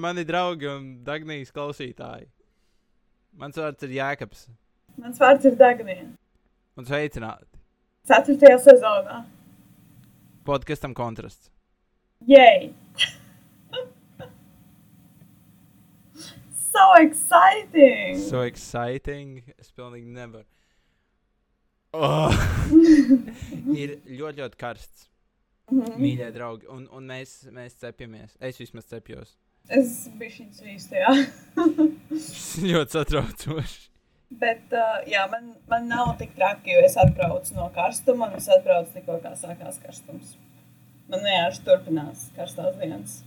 mani draugi un Dagnijas klausītāji. Mans vārds ir Jēkabs. Mans vārds ir Dagnija. Un sveicināti. Ceturtajā sezonā. Podkastam kontrasts. Yay! so exciting! So exciting. Es pilnīgi nevaru. Oh. ir ļoti, ļoti karsts. Mhm. Mīļie draugi. Un, un mēs, mēs cepjamies. Es vismaz cepjos. Es biju šī svīstajā. Tas ļoti satraucoši. Bet, uh, jā, man, man nav tik traki, jo es atbraucu no karstuma, un es atbraucu tikko kā sākās karstums. Man vienkārši turpinās karstās dienas.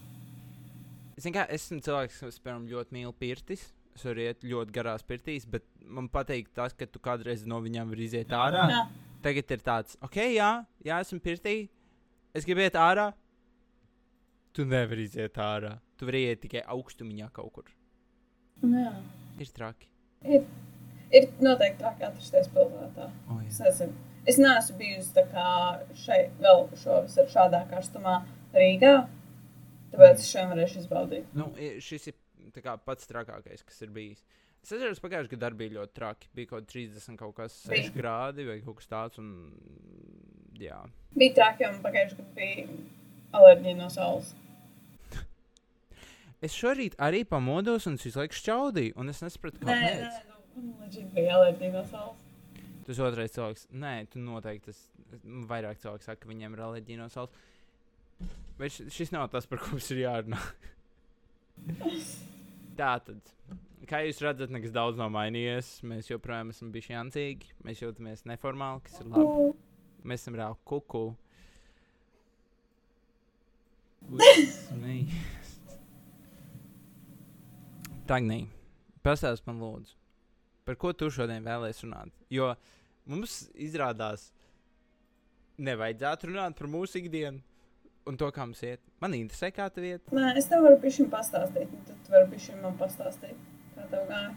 Zin kā, es esmu cilvēks, kas piemēram, ļoti mīl pirtis. Es varu iet ļoti garās pirtīs, bet man patīk tas, ka tu kādreiz no viņiem vari iziet ārā. Jā, Tagad ir tāds, ok, jā, jā esmu pirtī. Es gribu iet ārā. Tu nevari iziet ārā. Tu iet tikai augstumā kaut kur. jā. Ir traki. Ir, ir noteikti traki atrasties pilsētā. Oh, Es nezinu. Es neesmu bijusi šeit, vēl šovasar šādā karstumā Rīgā. Tāpēc es šodien varēšu izbaudīt. nu, šis ir kā, pats trakākais, kas ir bijis. Es atceros, pagājušajā gadā bija ļoti traki. Bija kaut kādi 30, kaut kas 6 Bija. grādi vai kaut kas tāds. Un, jā, Bija traki, un pagājušajā gadā bija alerģija no saules. Es šorīt arī pamodos un visu laiku šķaudīju, un es nesapratu, Nē, nē, kāpēc. nu, saules. Tas otrais cilvēks, nē, tu noteikti tas vairāk cilvēku saka, ka viņiem ir alerģija no saules. Bet šis nav tas, par ko mums ir jārunā. Tā tad, kā jūs redzat, nekas daudz nav mainījies. Mēs joprojām esam bijuši jancīgi, mēs jūtamies neformāli, kas ir labi. Mēs esam reāli kuku. Uzsmējies. Tagnī, pastāst man lūdzu, par ko tu šodien vēlēsies runāt? Jo mums izrādās, nevajadzētu runāt par mūsu ikdienu un to, kā mums iet. Man interesē, kā tev iet. Nē, es tev varu pišķiņ pastāstīt, un tad tu vari pišķiņ man pastāstīt, kā tev gāja.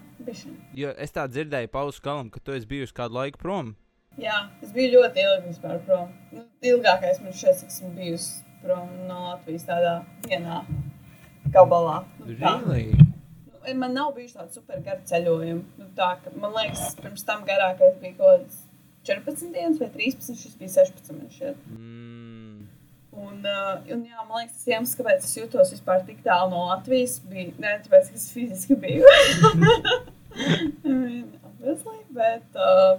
Jo es tā dzirdēju, Pauls Kalam, ka tu esi bijusi kādu laiku prom. Jā, es biju ļoti ilgi vispār prom. Nu, ilgākais man šeit, esmu bijusi prom no Latvijas tādā vienā gabalā. Nu. Really? Man nav bijuši tādi super gari ceļojumi. Nu, tā, ka, man liekas, pirms tam garākais bija kaut kāds 14 dienas vai 13, šis bija 16. man šķiet. Mm. Un, uh, un jā, man liekas, tas iemesls, kāpēc es jutos vispār tik tālu no Latvijas, bija ne tāpēc, ka es fiziski biju. Obviously, bet uh,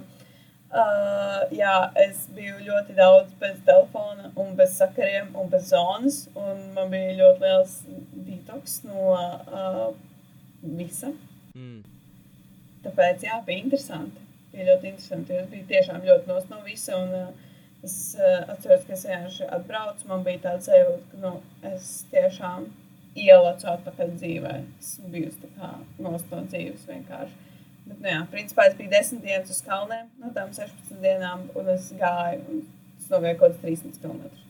uh, jā, es biju ļoti daudz bez telefona, un bez sakariem un bez zonas. Un man bija ļoti liels detoks no uh, visa. Mm. Tāpēc, jā, bija interesanti. Bija ļoti interesanti. Es biju tiešām ļoti nos no visa. Un, uh, es uh, atceros, ka es vienkārši atbraucu. Man bija tāds sajūta, ka nu, es tiešām ielacu atpakaļ dzīvē. Es biju tā kā nos no dzīves vienkārši. Bet, nu, jā, principā es biju desmit dienas uz kalniem no tām 16 dienām, un es gāju. Un es nogāju kaut kādus 300 km.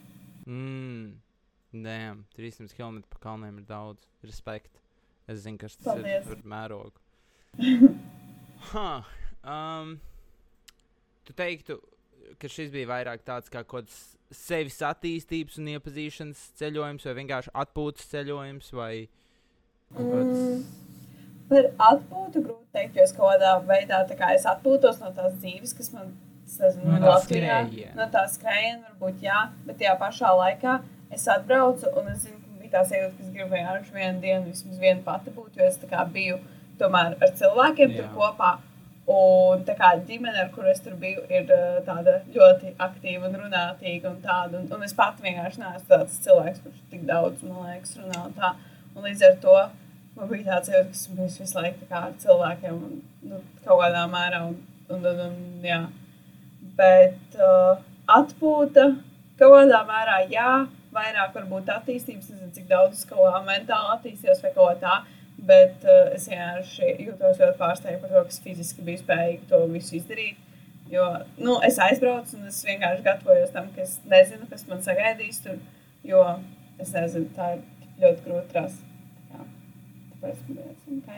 Mm. Nē, 300 km pa kalniem ir daudz. Respekt. Es zinu, kas tas Paldies. ir par mērogu. huh. um, tu teiktu, ka šis bija vairāk tāds kā kaut kāds sevis attīstības un iepazīšanas ceļojums, vai vienkārši atpūtas ceļojums, vai kāds. Mm, par atpūtu grūti pateikt, jo es kaut kādā veidā kā es atpūtos no tās dzīves, kas man es nezinu, No tā Latvijā. skrējiena. No tā skrējiena, varbūt jā, bet tajā pašā laikā es atbraucu un es zinu, bija tā sajūta, ka es gribu vienkārši vienu dienu, vismaz vienu pati būt, jo es kā biju tomēr ar cilvēkiem Jā. tur kopā. Un tā kā ģimene, ar kuru es tur biju, ir tāda ļoti aktīva un runātīga. Un, tāda, un, un es pati vienkārši neesmu tāds cilvēks, kurš tik daudz, man liekas, runā. Un tā. un līdz ar to man bija tāds jūtas, ka esmu bijis visu laiku ar cilvēkiem un nu, kaut kādā mērā. Un, un, un, un, jā. Bet uh, atpūta kaut kādā mērā, jā, vairāk varbūt attīstības, nezinu, cik daudz kā mentāli attīstījos vai kaut kā tā. Bet uh, es vienkārši jūtos ļoti pārsteigta par to, ka es fiziski biju spējīga to visu izdarīt. Jo nu, es aizbraucu un es vienkārši gatavojos tam, ka es nezinu, kas man sagaidīs tur. Jo es nezinu, tā ir ļoti grūta trasa. Tā Tāpēc man liekas, ka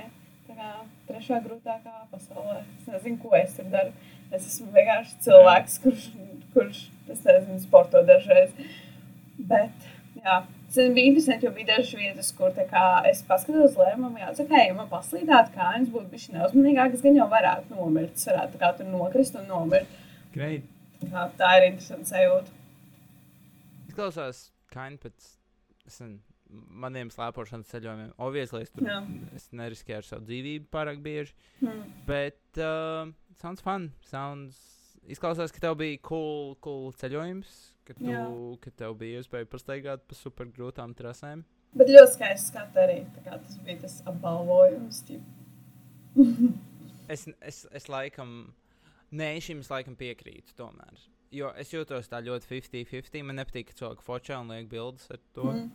tā kā trešā grūtākā pasaulē. Es nezinu, ko es tur daru. Es esmu vienkārši cilvēks, kurš, kurš es nezinu, sporto dažreiz. Bet jā, tas bija interesanti, jo bija dažas vietas, kur kā, es paskatos, lai man jāsaka, okay, ja man paslīdētu kājas, būtu bijis neuzmanīgāk, es gan jau varētu nomirt. Es varētu kā tur nokrist un nomirt. Great. Tā, tā ir interesanta sajūta. Izklausās kaini pēc sen, maniem slēpošanas ceļojumiem. Obviously, es, tur, Jā. es neriskēju ar savu dzīvību pārāk bieži. Hmm. Bet uh, sounds fun. Sounds, izklausās, ka tev bija cool, cool ceļojums. Ka, tu, Jā. ka tev bija iespēja pastaigāt pa super grūtām trasēm. Bet ļoti skaisti skatu arī. Tā kā Tas bija tas apbalvojums. Es, es, es laikam, nē, šim es laikam piekrītu. Tomēr. Jo es jūtos tā ļoti 50-50. Man nepatīk, ka cilvēki focē un liek bildes ar to. Mhm.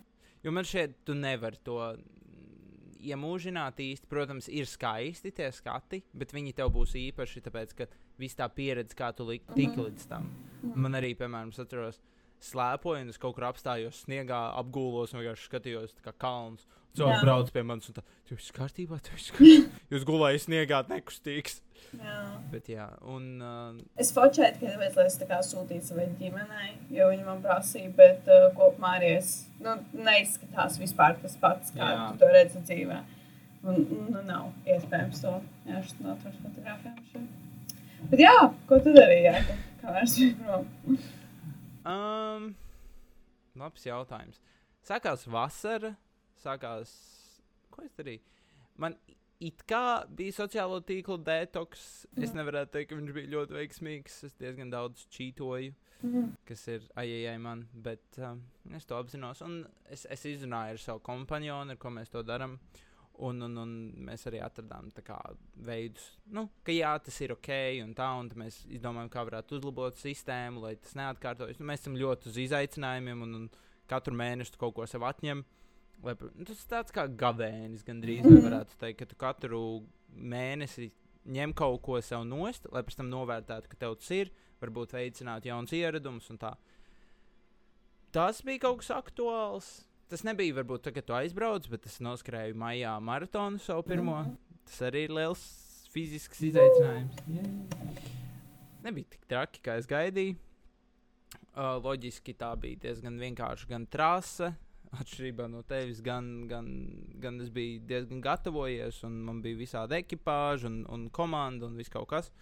Jo man šeit tu nevari to mm, iemūžināt īsti. Protams, ir skaisti tie skati, bet viņi tev būs īpaši, tāpēc, ka viss tā pieredze, kā tu tiki Mhm. līdz tam. Man arī, piemēram, atceros, slēpoju, un es kaut kur apstājos sniegā, apgūlos un vienkārši skatījos kā kalns. Cilvēks brauc pie manis un tā, tu esi kārtībā, tu esi kārtībā. Jūs gulējāt sniegā, nekustīgs. Jā. Bet jā, un uh, Es focēju, ka tāpēc, lai es tā kā sūtītu savai ģimenei, jo viņi man prasīja, bet uh, kopumā arī es nu, neizskatās vispār tas pats, kā Jā. Tu to redzi dzīvē. Un, nu, nav iespējams to jāšķināt ar fotografijām. šeit. Bet jā, ko tu darīji? Kā vairs bija prom? Um, labs jautājums. Sākās vasara, sākās. Ko es darīju? Man it kā bija sociālo tīklu detoks. Es Mhm. nevarētu teikt, ka viņš bija ļoti veiksmīgs. Es diezgan daudz čītoju, Mhm. kas ir ajajai man, bet um, es to apzinos. Un es, es izrunāju ar savu kompanionu, ar ko mēs to darām. Un, un, un mēs arī atradām tā kā, veidus, nu, ka jā, tas ir ok, un tā, un tad mēs izdomājām, kā varētu uzlabot sistēmu, lai tas neatkārtojas. Nu, mēs esam ļoti uz izaicinājumiem, un, un katru mēnesi tu kaut ko sev atņem. Lai, nu, tas ir tāds kā gavēnis, gandrīz, Mhm. varētu teikt, ka tu katru mēnesi ņem kaut ko sev nost, lai pēc tam novērtētu, ka tev tas ir, varbūt veicināt jauns ieradumus un tā. Tas bija kaut kas aktuāls. Tas nebija varbūt tagad, kad tu aizbrauc, bet es noskrēju maijā maratonu savu pirmo. Mhm. Tas arī ir liels fizisks izaicinājums. Nebija tik traki, kā es gaidīju. Uh, loģiski tā bija diezgan vienkārša gan trase, atšķirībā no tevis, gan, gan, gan es biju diezgan gatavojies, un man bija visādi ekipāži un, un komanda un viss kaut kas.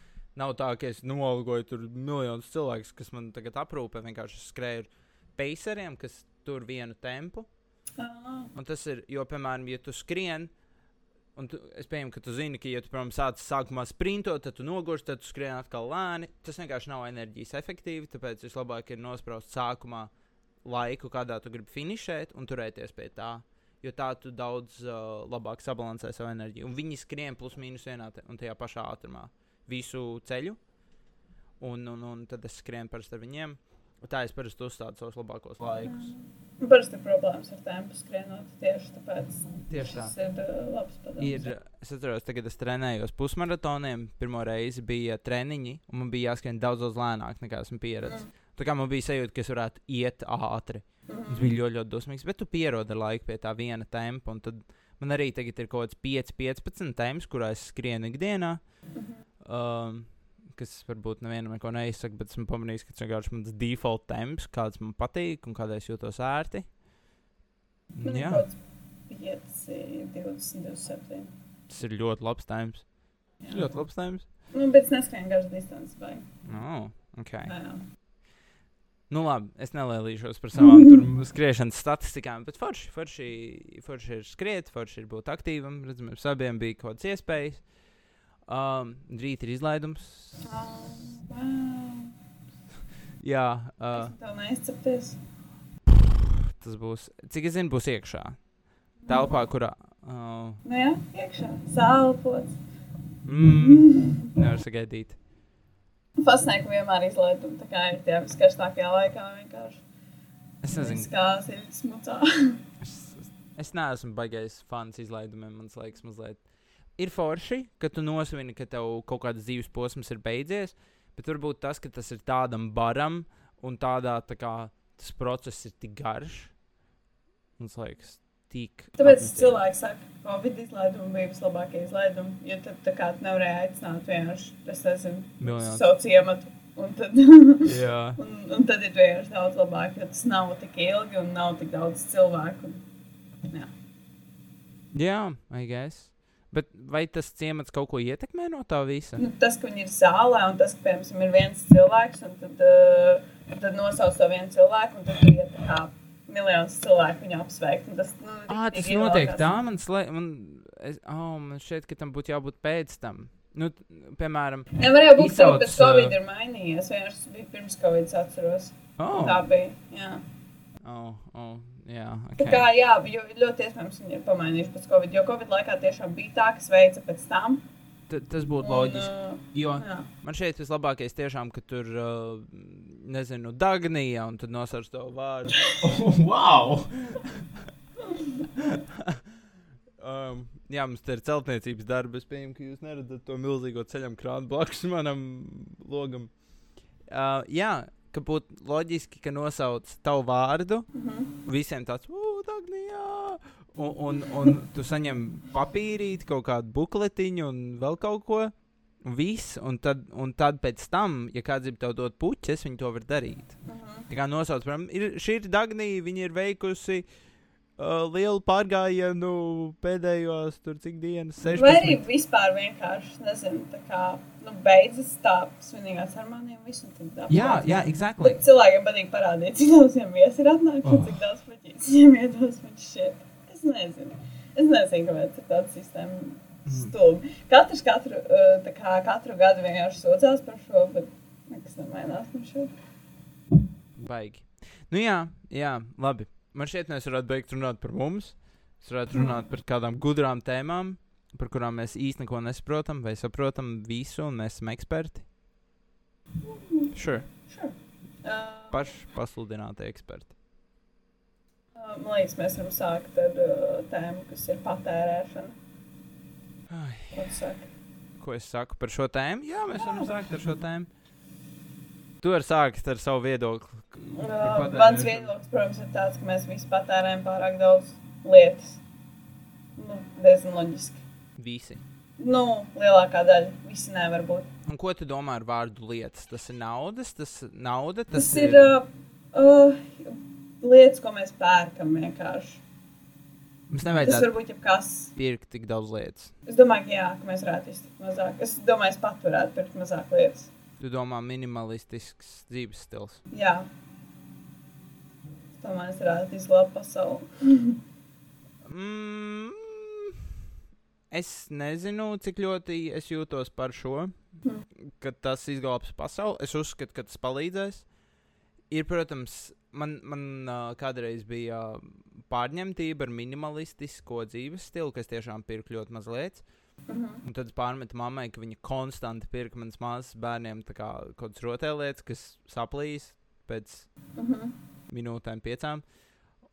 Nav tā, ka es nolgoju tur miljonus cilvēkus, kas man tagad aprūpē. Vienkārši skrēju ar paceriem, kas tur vienu tempu. Ah, Un tas ir, jo, piemēram, ja tu skrien, un tu, es pieņemu, ka tu zini, ka, ja tu, piemēram, sāc sākumā sprintot, tad tu nogursti, tad tu skrien atkal lēni. Tas vienkārši nav enerģijas efektīvi, tāpēc vislabāk ir nospraust sākumā laiku, kādā tu gribi finišēt, un turēties pie tā. Jo tā tu daudz uh, labāk sabalansē savu enerģiju. Un viņi skrien plus mīnus vienā un tajā pašā ātrumā visu ceļu. Un, un, un tad es skrienu parasti ar viņiem. Un tā es parasti uzstādu savus labākos laikus. Nu, Parasti ir problēmas ar tempu skrienot tieši tāpēc. Tieši tā. Ir uh, labs padoms. Ir, es atceros, tagad es trenējos pusmaratoniem. Pirmo reizi bija treniņi, un man bija jāskrien daudz, daudz lēnāk nekā esmu pieredzējis. Mm. Tā kā man bija sajūta, ka es varētu iet ātri. Mhm. Tas bija ļoti, ļoti dusmīgs, bet tu pierodi laiku pie tā viena tempa. man arī tagad ir kaut kāds 5, 15 temps, kurā es skrienu ikdienā. Mhm. Um, kas varbūt nevienam neko neizsaka, bet esmu pamanījis, ka tas vienkārši mans default temps, kāds man patīk un kādā es jūtos ērti. Man ir Jā, kaut kāds 5, 20, 27. tas ir ļoti labs temps. Tas ir ļoti labs temps. Nu, bet es neskrēju garas distances. Vai? Oh, okay. Jā. Nu, labi, es nelēlīšos par savām skriešanas statistikām, bet forši, forši, forši ir skriet, forši ir būt aktīvam. Redzam, mums abiem bija kaut kādas iespējas. Um, rīt ir izlaidums. Wow. Jā, Uh. uh, tas būs. Cik es zinu, būs iekšā. Telpā, kurā. Uh, Nu jā, iekšā. Sālpots. mm, nevar sagaidīt. Ka vienmēr izlaidumi tā kā ir tie viskarstākajā laikā vienkārši. Es nezinu, Kā ir smucā. es, es neesmu baigais fans izlaidumiem. Man liekas, mazliet. Ir forši, ka tu nosvini, ka tev kaut kāds dzīves posms ir beidzies, bet varbūt tas, ka tas ir tādam baram un tādā tā kā tas process ir tik garš. Man liekas, tik. Tāpēc apnicis. cilvēki saka, ka Covid izlaidumi bija vislabākie izlaidumi. Jo tad tā kā tu nevarēji aicināt vienkārši, es nezinu, savu ciematu Un tad, un, un tad ir vienkārši daudz labāk, jo tas nav tik ilgi un nav tik daudz cilvēku. Un, jā. Jā, I guess. Bet vai tas ciemats kaut ko ietekmē no tā visa? Nu, tas, ka viņi ir zālē, un tas, ka, piemēram, ir viens cilvēks, un tad, uh, tad nosauc to vienu cilvēku, un tad ir tā miljonus cilvēku viņu apsveikt. Tas, nu, Ah, tas notiek tā, man, slē, man, es, oh, man šķiet, ka tam būtu jābūt pēc tam. Nu, piemēram, Nevar jau būt tā, ka Covid uh, ir mainījies. Vienkārši tas bija pirms Covid, atceros. oh, Tā bija. Jā. oh, oh, jā, Tā kā, okay. jā, jo ļoti iespējams viņi ir pamainījuši pēc Covid. Jo Covid laikā tiešām bija tā, kas veica pēc tam. T tas būtu loģiski. uh, Jo jā. man šeit vislabākais tiešām, ka tur, uh, nezinu, Dagnija un tad nosauc to vārdu. Oh, wow! um, jā, mums te ir celtniecības darbi. Es pieņemu, ka jūs neredzat to milzīgo ceļam krānu blakus manam logam. Uh, jā, ka būtu loģiski, ka nosauc tavu vārdu. Mhm. Visiem tāds - ugh, Dagnijā! Un, un, un tu saņem papīrīt, kaut kādu bukletiņu un vēl kaut ko. Viss, un tad, un tad pēc tam, ja kāds grib tev dot puķes, viņi to var darīt. Mhm. Tā kā nosauc, piemēram, ir, šī ir Dagnija, viņa ir veikusi uh, lielu pārgājienu pēdējos, tur cik dienas, 16. Vai arī vispār vienkārši, nezinu, tā kā nu, beidzas tā svinīgā ceremonija un viss. un tad Jā, jā, exactly. Bet cilvēkiem patīk parādīt, cik daudz viņiem viesi ir atnākuši, Oh. cik daudz puķītes viņiem iedos. Viņš šeit. Es nezinu. Es nezinu, kāpēc ir tāda sistēma Mhm. stulba. Katrs katru, uh, tā kā katru gadu vienkārši sūdzās par šo, bet nekas nemainās no šeit. Baigi. Nu jā, jā, labi. Man šķiet, mēs varētu beigt runāt par mums. Mēs varētu runāt par kādām gudrām tēmām, par kurām mēs īstenībā neko nesaprotam, vai saprotam visu, un mēs esam eksperti. Sure. Sure. Uh, Paši pasludināti eksperti. uh, man liekas, mēs varam sākt ar uh, tēmu, kas ir patērēšana. Ai, Ko es saku par šo tēmu? Jā, mēs varam sākt ar šo tēmu. Tu vari sākt ar savu viedokli. Mans viedoklis, protams, ir tāds, ka mēs visi patērējam pārāk daudz lietas. Nu, diezgan loģiski. Visi. Nu, lielākā daļa. Visi nevar būt. Un ko tu domā ar vārdu lietas? Tas ir naudas, tas, nauda, Tas, tas ir uh, uh, lietas, ko mēs pērkam vienkārši. Mums Tas nevajadzētu var būt jebkas. pirkt tik daudz lietas. Es domāju, ka jā, ka mēs varētu iztikt mazāk. Es domāju, es pat varētu pirkt mazāk lietas. Tu domā, minimalistisks dzīves stils. Jā. Domāju, es varētu izglābt pasauli. Mm, es nezinu, cik ļoti es jūtos par šo, ka tas izglābs pasauli. Es uzskatu, ka tas palīdzēs. Ir, protams, man, man uh, kādreiz bija uh, pārņemtība ar minimalistisko dzīves stilu, kas tiešām pirka ļoti maz lietas. Mhm. Un tad pārmetu mammai, ka viņa konstanti pirka manas māsas bērniem tā kā kaut kādas rotaļlietas, kas saplīs pēc Mhm. minūtēm, piecām.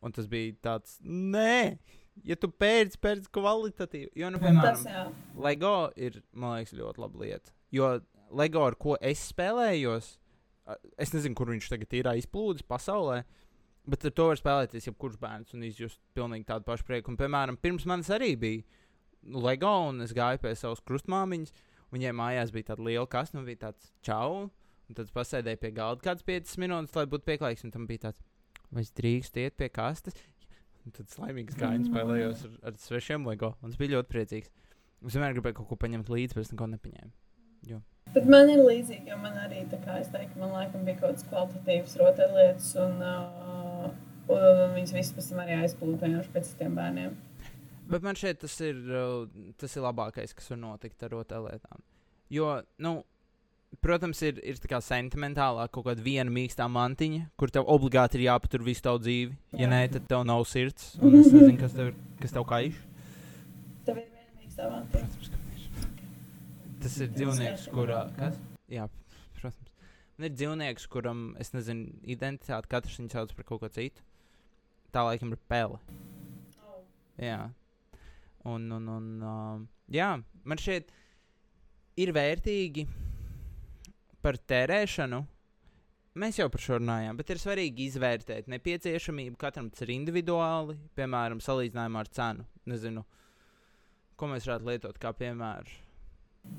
Un tas bija tāds, nē, ja tu pērci, pērci kvalitatīvi. Jo, nu, Tas piemēram, jā. LEGO ir, man liekas, ļoti laba lieta. Jo LEGO, ar ko es spēlējos, es nezinu, kur viņš tagad ir izplūdis pasaulē. Bet ar to var spēlēties jebkurš bērns un izjust pilnīgi tādu pašu prieku. Un, piemēram, pirms manis arī bija LEGO, un es gāju pie savas krustmāmiņas. Viņai mājās bija tāda liela kasta, un bija tāds čau. Un tad pasēdēju pie galda kādas 5 minūtes, lai būtu pieklājīgs. Un tam bija tāds, vai es drīkstu iet pie kastes. Un tad slaimīgs gājiens spēlējos ar, ar svešiem LEGO. Un es biju ļoti priecīgs. Es vienmēr gribēju kaut ko paņemt līdzi, bet es neko nepaņēmu. Bet man ir līdzīgi, jo man arī, tā kā es teiktu, man laikam bija kaut kādas kvalitatīvas rotaļlietas, un, uh, un, viņas visas pēc tam arī aizplūda vienkārši pēc citiem bērniem. Bet man šeit tas ir, uh, tas ir labākais, kas var notikt ar rotaļlietām. Jo, nu, protams, ir, ir tā kā sentimentālā kaut kāda viena mīkstā mantiņa, kur tev obligāti ir jāpatur visu tavu dzīvi. Ja nē, tad tev nav sirds. Un es nezinu, kas tev, ir- kas tev kaiš. Tev ir vienīgs tā vārds. Protams, ka ir. Tas ir dzīvnieks, kurā. Kas? Jā, protams. Man ir dzīvnieks, kuram, es nezinu, identitāti katrs viņu sauc par kaut ko citu. Tā laikam ir pele. Jā. Un, un, un uh, jā, man šeit ir vērtīgi par tērēšanu. Mēs jau par šo runājām, bet ir svarīgi izvērtēt nepieciešamību. Katram tas ir individuāli, piemēram, salīdzinājumā ar cenu. Nezinu, ko mēs varētu lietot kā piemēru.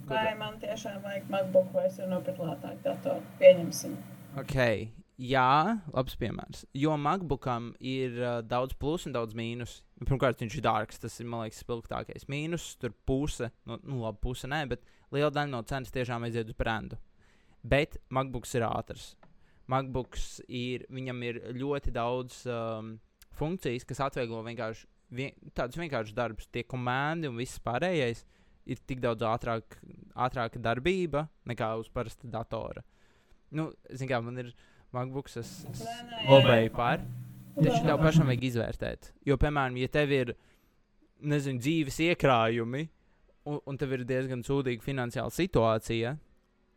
Vai man tiešām vajag MacBook vai es varu nopirkt lētāku datoru? Pieņemsim. Ok, jā, labs piemērs. Jo MacBookam ir uh, daudz plusu un daudz mīnus. Pirmkārt, viņš ir dārgs. Tas ir, man liekas, spilgtākais mīnus. Tur puse, nu, nu labi, puse nē, bet liela daļa no cenas tiešām aiziet uz brendu. Bet MacBooks ir ātrs. MacBooks ir, viņam ir ļoti daudz um, funkcijas, kas atvieglo vienkārši vien, tādus vienkāršus darbus. Tie komandi un viss pārējais ir tik daudz ātrāk, ātrāka darbība nekā uz parasta datora. Nu, zin kā, man ir MacBooks, lobēju par. Taču tev pašam vajag izvērtēt. Jo, piemēram, ja tev ir, nezinu, dzīves iekrājumi, un, un tev ir diezgan sūdīga finansiāla situācija,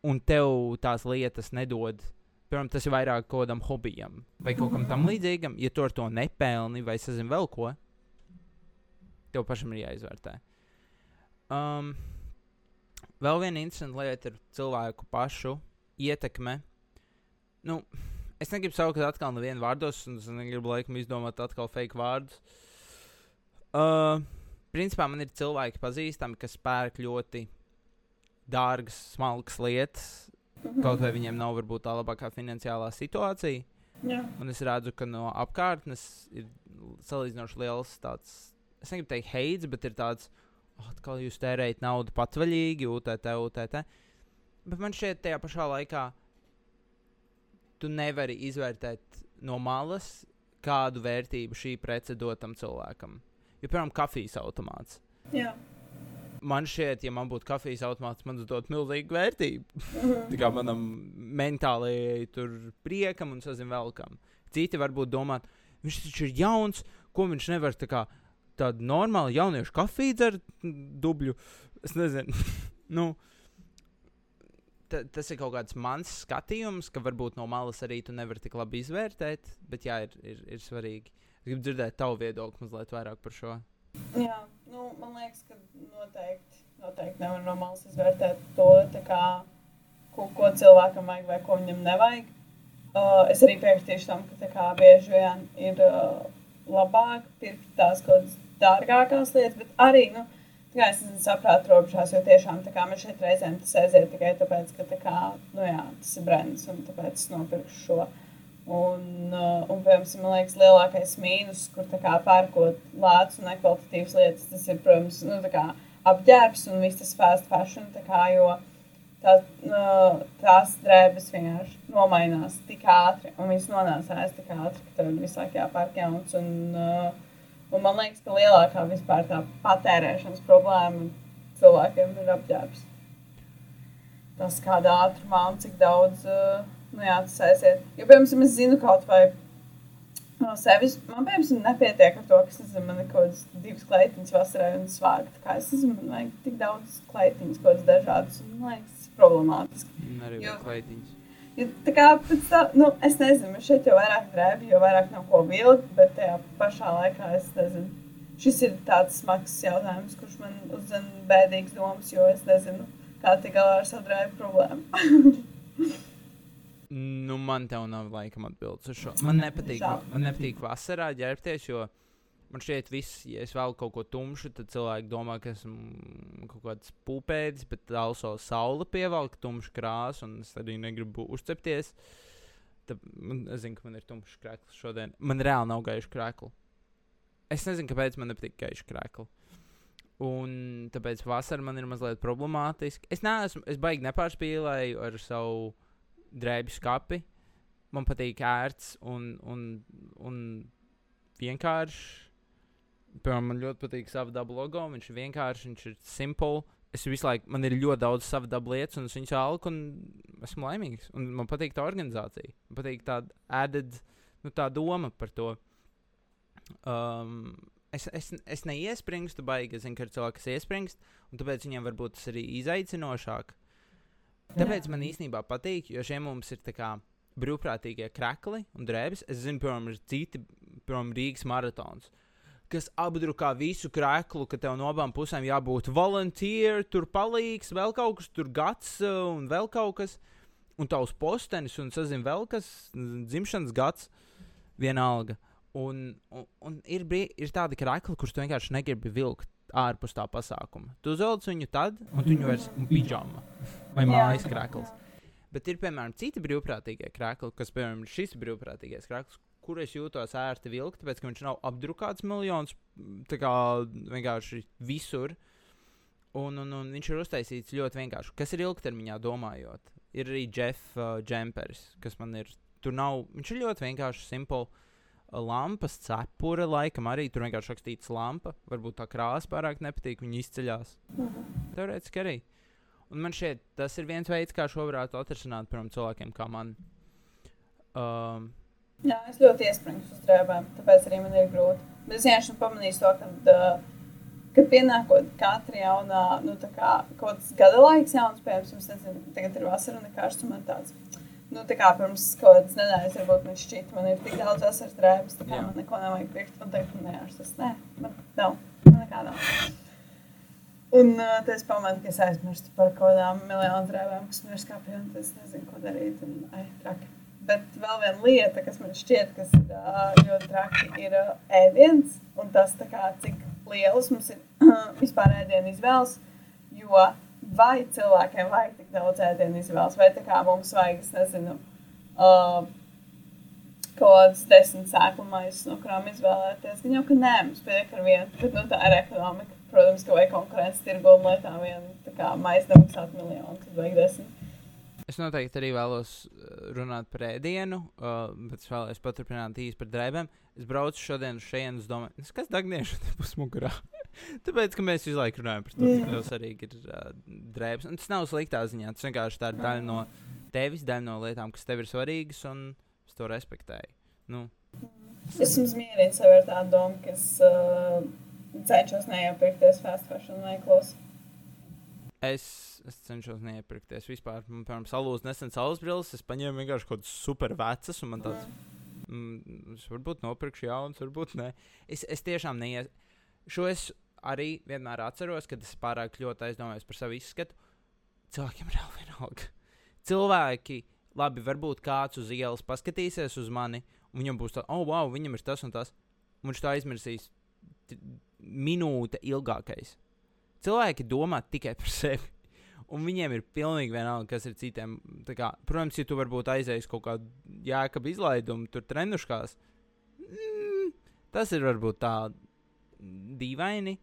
un tev tās lietas nedod, piemēram, tas ir vairāk kaut kādam hobijam vai kaut kam tam līdzīgam, ja tu ar to nepelni vai sazini vēl ko, tev pašam ir jāizvērtē. Um, vēl viena interesanta lieta ir cilvēku pašu ietekme. Nu, es negribu saukt atkal nevienu vārdos, un es negribu laikam izdomāt atkal fake vārdus. Uh, principā man ir cilvēki pazīstami, kas pērk ļoti dārgas, smalkas lietas. Kaut vai viņiem nav varbūt tā labākā finansiālā situācija. Jā. Un es redzu, ka no apkārtnes ir salīdzinoši liels tāds, es negribu teikt, heids, bet ir tāds, oh, atkal jūs tērējat naudu patvaļīgi, UTT, UTT. Bet man šķiet, tajā pašā laikā tu nevari izvērtēt no malas, kādu vērtību šī prece dod tam cilvēkam. Jo, piemēram, kafijas automāts. Jā. Man šķiet, ja man būtu kafijas automāts, man tas dod milzīgu vērtību. Tā kā manam mentālajai tur priekam un sazin vēl kam. Citi varbūt domā, viņš taču ir jauns, ko viņš nevar tā kā tādu normālu jauniešu kafiju dzert, dubļu. Es nezinu. nu, tas ir kaut kāds mans skatījums, ka varbūt no malas arī tu nevari tik labi izvērtēt, bet jā, ir, ir, ir svarīgi. Es gribu dzirdēt tavu viedokli mazliet vairāk par šo. Jā, nu, man liekas, ka noteikti, noteikti nevar no malas izvērtēt to, kā, ko, ko cilvēkam vajag vai ko viņam nevajag. Uh, es arī piekritīšu tam, ka kā, bieži vien ir uh, labāk pirkt tās kaut kādas dārgākās lietas, bet arī nu, tā kā es saprāta robežās, jo tiešām tā kā man šeit reizēm tas aiziet tikai tāpēc, ka tā kā, nu, jā, tas ir brands un tāpēc es nopirku šo. Un, uh, un piemēram, man liekas, lielākais mīnus, kur tā kā pērkot lētas un nekvalitatīvas lietas, tas ir, protams, nu, tā kā apģērbs un viss tas fast fashion, tā kā, jo tā, uh, tās drēbes vienkārši nomainās tik ātri un viss nonācās tik ātri, ka tev visu laiku jāpērk jauns. Un, uh, un man liekas, ka lielākā vispār tā patērēšanas problēma cilvēkiem ir apģērbs. Tas kādā ātrumā un cik daudz. Uh, nu, jā, tas aiziet. Jo, piemēram, es zinu kaut vai no sevis. Man, piemēram, nepietiek ar to, ka nezinu, man ir kaut kādas divas kleitiņas vasarai un svārgi. Tā kā es nezinu, man vajag tik daudz kleitiņas, kaut kādas dažādas. Un, man liekas, tas ir problemātiski. Un arī Jo. kleitiņas. Jo, tā kā tā, nu, es nezinu, šeit jau vairāk drēbi, jo vairāk nav ko vilkt, bet tajā pašā laikā es nezinu. Šis ir tāds smags jautājums, kurš man uzdeva bēdīgas domas, jo es nezinu, kā tikt galā ar savu drēbu problēmu. Nu, man te nav laikam atbildes uz šo. Man nepatīk, man nepatīk vasarā ģērbties, jo man šķiet, viss, ja es vēl kaut ko tumšu, tad cilvēki domā, ka esmu kaut kāds pupēdis, bet also saule pievelk tumšu krāsu, un es arī negribu uzcepties. Tad man, es zinu, ka man ir tumšs krēsls šodien. Man reāli nav gaišs krēsls. Es nezinu, kāpēc man nepatīk gaišs krēsls. Un tāpēc vasarā man ir mazliet problemātiski. Es neesmu, es baigi nepārspīlēju ar savu drēbju skati. Man patīk ērts un, un, un vienkāršs. Piemēram, man ļoti patīk sava daba logo. Viņš ir vienkāršs, viņš ir simple. Es visu laiku, man ir ļoti daudz sava daba lietas, un es viņus velku, un esmu laimīgs. Un man patīk tā organizācija. Man patīk tā added, nu, tā doma par to. Um, es, es, es neiespringstu baigi, zinu, ka ir cilvēki, kas iespringst, un tāpēc viņiem varbūt tas arī izaicinošāk. Tāpēc man īstenībā patīk, jo šiem mums ir tā kā brīvprātīgie krekli un drēbes. Es zinu, piemēram, ir citi, piemēram, Rīgas maratons, kas apdrukā visu kreklu, ka tev no abām pusēm jābūt volunteer, tur palīgs, vēl kaut kas, tur gads uh, un vēl kaut kas, un tavs postenis, un sazin vēl kas, dzimšanas gads, vienalga. Un, un, un ir, brī- ir tādi krekli, kurus tu vienkārši negribi vilkt. ārpus tā pasākuma. Tu uzvelc viņu tad, un tu viņu vairs pidžama vai mājas krēkls. Bet ir, piemēram, citi brīvprātīgie krēkli, kas, piemēram, šis brīvprātīgais krēkls, kur es jūtos ērti vilkt, tāpēc, ka viņš nav apdrukāts miljonus, tā kā vienkārši visur. Un, un, un viņš ir uztaisīts ļoti vienkārši. Kas ir ilgtermiņā domājot? Ir arī Jeff uh, Jempers, kas man ir. Tur nav. Viņš ir ļoti vienkārši simples. Lampas cepura, laikam arī tur vienkārši rakstīts lampa. Varbūt tā krāsa pārāk nepatīk, viņa izceļas. Teorētiski arī. Un man šķiet, tas ir viens veids, kā šo varētu atrisināt, piemēram, cilvēkiem kā man. Um, Jā, es ļoti iespringu uz drēbēm, tāpēc arī man ir grūti. Bet es vienkārši pamanīju to, ka, kad pienākot katra jaunā, nu, tā kā kaut kāds gada laiks jauns, piemēram, es nezinu, tagad ir vasara un ir karsts, un man tāds. Nu, tā kā pirms kaut kādas nedēļas, varbūt man šķita, man ir tik daudz asaras drēbes, tā kā Jā. man neko nevajag pirkt, un tagad man nejārs tas, nē, man nav, man nekā nav. Un uh, tad es pamanu, ka es aizmirstu par kaut kādām miljonu drēbēm, kas man ir un tad es nezinu, ko darīt, un ai, traki. Bet vēl viena lieta, kas man šķiet, kas ir ļoti traki, ir ēdiens. Un tas, kā, cik liels mums ir vispār ēdienu izvēles. Jo vai cilvēkiem vajag tik daudz ēdienu izvēles, vai kā mums vajag, es nezinu, uh, kaut kādas desmit sēklu maisas, no kurām izvēlēties. Gan jau, ka nē, mums pietiek ar vienu, bet nu, tā ir ekonomika. Protams, ka vajag konkurence tirgu un lietām vienu, maisa nemaksāt miljonu, tad vajag desmit. Es noteikti arī vēlos uh, runāt par ēdienu, uh, bet es vēlos paturpināt īsi par drēbēm. Es braucu šodien uz šejienes, es domāju, "Es kas dagniešu te būs mugurā. Tāpēc, ka mēs visu laiku runājam par to, cik tev svarīgi ir uh, drēbes. Un tas nav sliktā ziņā, tas vienkārši tā ir daļa no tevis, daļa no lietām, kas tev ir svarīgas, un es to respektēju. Nu, Es mierinu sev ar tādu domu, ka es uh, cenšos neiepirkties fast fashion veiklos. Es, es cenšos neiepirkties vispār. Man, piemēram, salūz nesen saules brilles, es paņēmu vienkārši kaut kādas super vecas, un man tāds. Mm, varbūt nopirkšu jaunas, varbūt nē. Es, es tiešām neies. Šo es arī vienmēr atceros, kad es pārāk ļoti aizdomājos par savu izskatu. Cilvēkiem ir vienalga. Cilvēki, labi, varbūt kāds uz ielas paskatīsies uz mani, un viņam būs tā, oh, wow, viņam ir tas un tas. Un viņš to aizmirsīs minūte ilgākais. Cilvēki domā tikai par sevi. Un viņiem ir pilnīgi vienalga, kas ir citiem. Tā Kā, protams, ja tu varbūt aizēji kaut kādu jēkabu izlaidumu, tur treniškās, mm, tas ir varbūt tā dīvaini.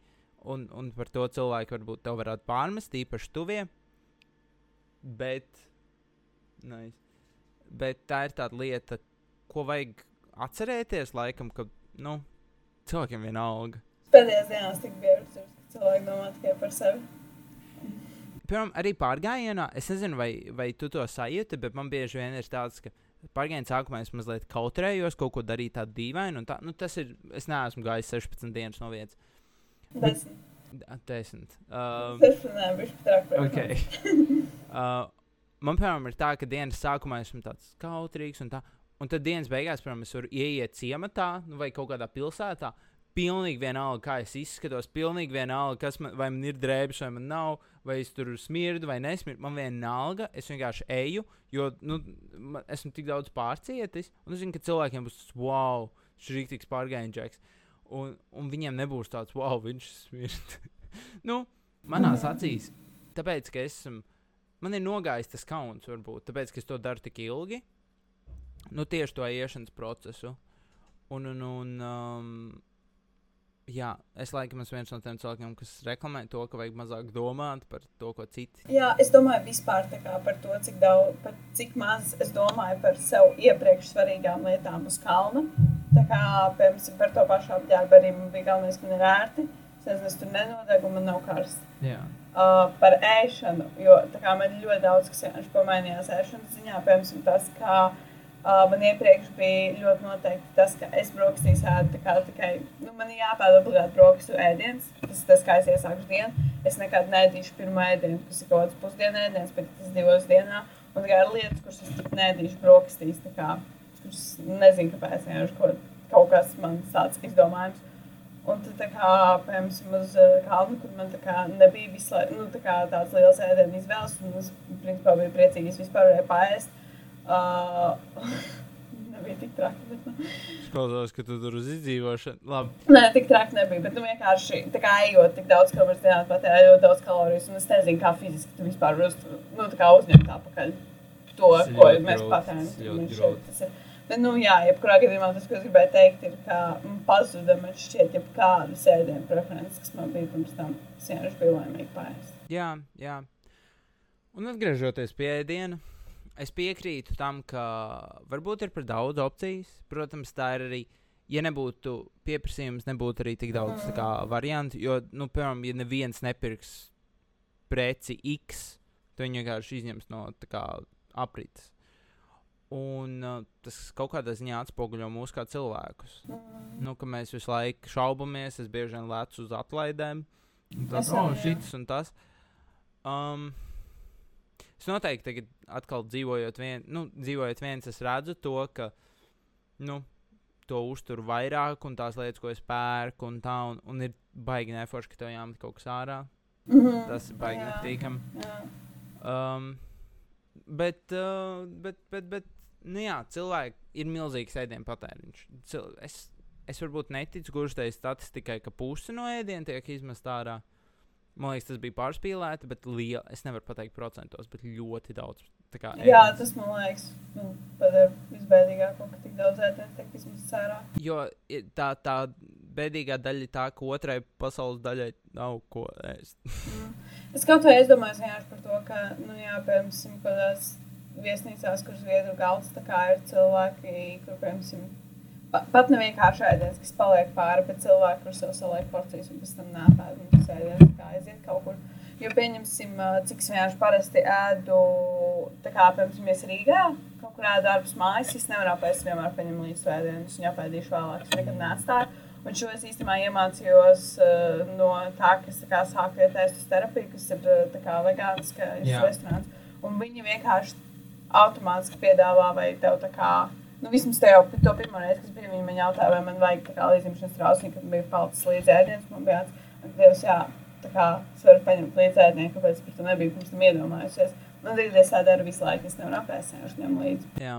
Un, un par to cilvēku varbūt te varētu pārmest, īpaši tuvie. Bet, nice. bet tā ir tāda lieta, ko vajag atcerēties, laikam, ka nu, cilvēkiem vienalga. Pēdējās dienās tik bieži cilvēki domā tikai par sevi. Piemēram, arī pārgājienā, es nezinu, vai, vai tu to sajūti, bet man bieži vien ir tāds, ka pārgājienā sākumā es mazliet kautrējos, kaut ko darīt tādu dīvainu. un Tā, nu, tas ir, es neesmu gājis 16 dienas no vietas. D- Desmit. Um, okay. uh, man, piemēram, ir tā, ka dienas sākumā esmu tāds kautrīgs, un, tā, un tad dienas beigās, piemēram, es varu ieiet ciematā nu, vai kaut kādā pilsētā. Pilnīgi vienalga, kā es izskatos, pilnīgi vienalga, kas man, vai man ir drēbes, vai man nav, vai es tur smirdu vai nesmirdu. Man vienalga, es vienkārši eju, jo nu, man, esmu tik daudz pārcietis, un es zinu, ka cilvēkiem būs tas wow, šis ir rīktīgs pārgājiens. Un, un viņiem nebūs tāds, wow, viņš smird. nu, manās acīs, tāpēc, ka esmu, man ir nogājis tas kauns, varbūt, tāpēc, ka es to daru tik ilgi, nu, tieši to iešanas procesu. Un, un, un um, jā, es laikam esmu viens no tiem cilvēkiem, kas reklamē to, ka vajag mazāk domāt par to, ko citi. Jā, es domāju vispār par to, cik, daudz, par cik maz es domāju par sev iepriekš svarīgām lietām uz kalna. Tā kā, piemēram, par to pašu apģērbu arī man bija galvenais, ka man ir ērti. Es nezinu, es tur nenodegu, man nav karsts. Jā, Uh, par ēšanu, jo kā man ļoti daudz, kas vienkārši pamainījās ēšanas ziņā. Piemēram, tas, kā uh, man iepriekš bija ļoti noteikti tas, ka es brokastīs ēdu tikai, nu, man ir jāpēd obligāti brokastu ēdiens. Tas ir tas, kā es iesāku dienu. Es nekad neēdīšu pirmo ēdienu, kas ir kaut kāds pusdienu ēdiens, bet tas divos dienā. Un tā ir lietas, kuras es neēdīšu brokastīs, tā kā, kuras nezinu, kāpēc vienkārši kaut, kaut kas man tāds izdomājums. Un tad, tā kā, piemēram, uz uh, kalnu, kur man kā nebija visu nu, tā kā tāds liels ēdienu izvēles, un es, principā, biju priecīgs, vispār varēju paēst. Uh, nebija tik traki. Bet, nu. Skatos, ka tu tur uz izdzīvošanu. Labi. Nē, tik traki nebija. Bet, nu, vienkārši tā kā ejot tik daudz kalorijas dienā, patērējot daudz kalorijas. Un es nezinu, kā fiziski tu vispār uz, nu, tā kā uzņemt atpakaļ to, Tas ko mēs patērējam. Bet, nu, jā, jebkurā gadījumā tas, ko es gribēju teikt, ir, ka mm, pazuda man šķiet jebkāda sēdienu preferences, kas man bija pirms tam. Vienkārši biju laimīgi pārējais. Jā, jā. Un atgriežoties pie ēdiena, es piekrītu tam, ka varbūt ir par daudz opcijas. Protams, tā ir arī. Ja nebūtu pieprasījums, nebūtu arī tik daudz kā, variantu. Jo, nu, piemēram, ja neviens nepirks preci X, tad viņi vienkārši izņems no tā kā, aprites. Un uh, tas kaut kādā ziņā atspoguļo mūsu kā cilvēkus. Nu, ka mēs visu laiku šaubamies, es bieži vien lecu uz atlaidēm. Tas ir oh, šis un tas. Um, es noteikti tagad, atkal dzīvojot, vien, nu, dzīvojot viens, es redzu to, ka nu, to uzturu vairāk, un tās lietas, ko es pērku, un tā, un, un ir baigi neforši, ka tev jāmet kaut kas ārā. Mhm. Tas ir baigi nepatīkami. Um, bet, uh, bet, bet, bet, nu jā, cilvēki ir milzīgs ēdienu patēriņš. Cil es, es varbūt neticu gluži tai statistikai, ka pusi no ēdiena tiek izmest ārā. Man liekas, tas bija pārspīlēti, bet liela, es nevaru pateikt procentos, bet ļoti daudz. kā Jā, ēdiens. tas man liekas, padara visbēdīgāko, ka tik daudz izmests ārā. Jo tā, tā bēdīgā daļa ir tā, ka otrai pasaules daļai nav ko ēst. Mm. Es kaut kā aizdomājos vienkārši par to, ka, nu, jā, piemēram, kādās viesnīcās, kur zviedru galds, tā kā ir cilvēki, kur, piemēram, pat ne vienkārši ēdiens, kas paliek pāri, bet cilvēki, kur sev saliek porcijas un pēc tam nāpēd, un tas ēdiens tā kā aiziet kaut kur. Jo, pieņemsim, cik es vienkārši parasti ēdu, tā kā, piemēram, mēs Rīgā, kaut kur ēdu ārpus mājas, es nevaru apēst vienmēr paņem līdzi ēdienu, es viņu apēdīšu vēlāk, es nekad neatstāju. Un šo es īstenībā iemācījos uh, no tā, kas tā kā, sāk iet ēst uz terapiju, kas ir kā vegāniskais Jā. restorāns. Un viņi vienkārši automātiski piedāvā, vai tev tā kā, nu vismaz jau to pirmo reizi, kas bija, viņi man jautāja, vai man vajag tā kā līdzimšanas trauciņu, kad bija palicis līdz ēdienas, man bija tāds, Dievs, jā, tā kā es varu paņemt līdzi ēdienu, kāpēc par to nebiju pirms tam iedomājusies. Un tagad es tā daru visu laiku, es nevaru apēst, vienkārši ņemu līdzi. Jā,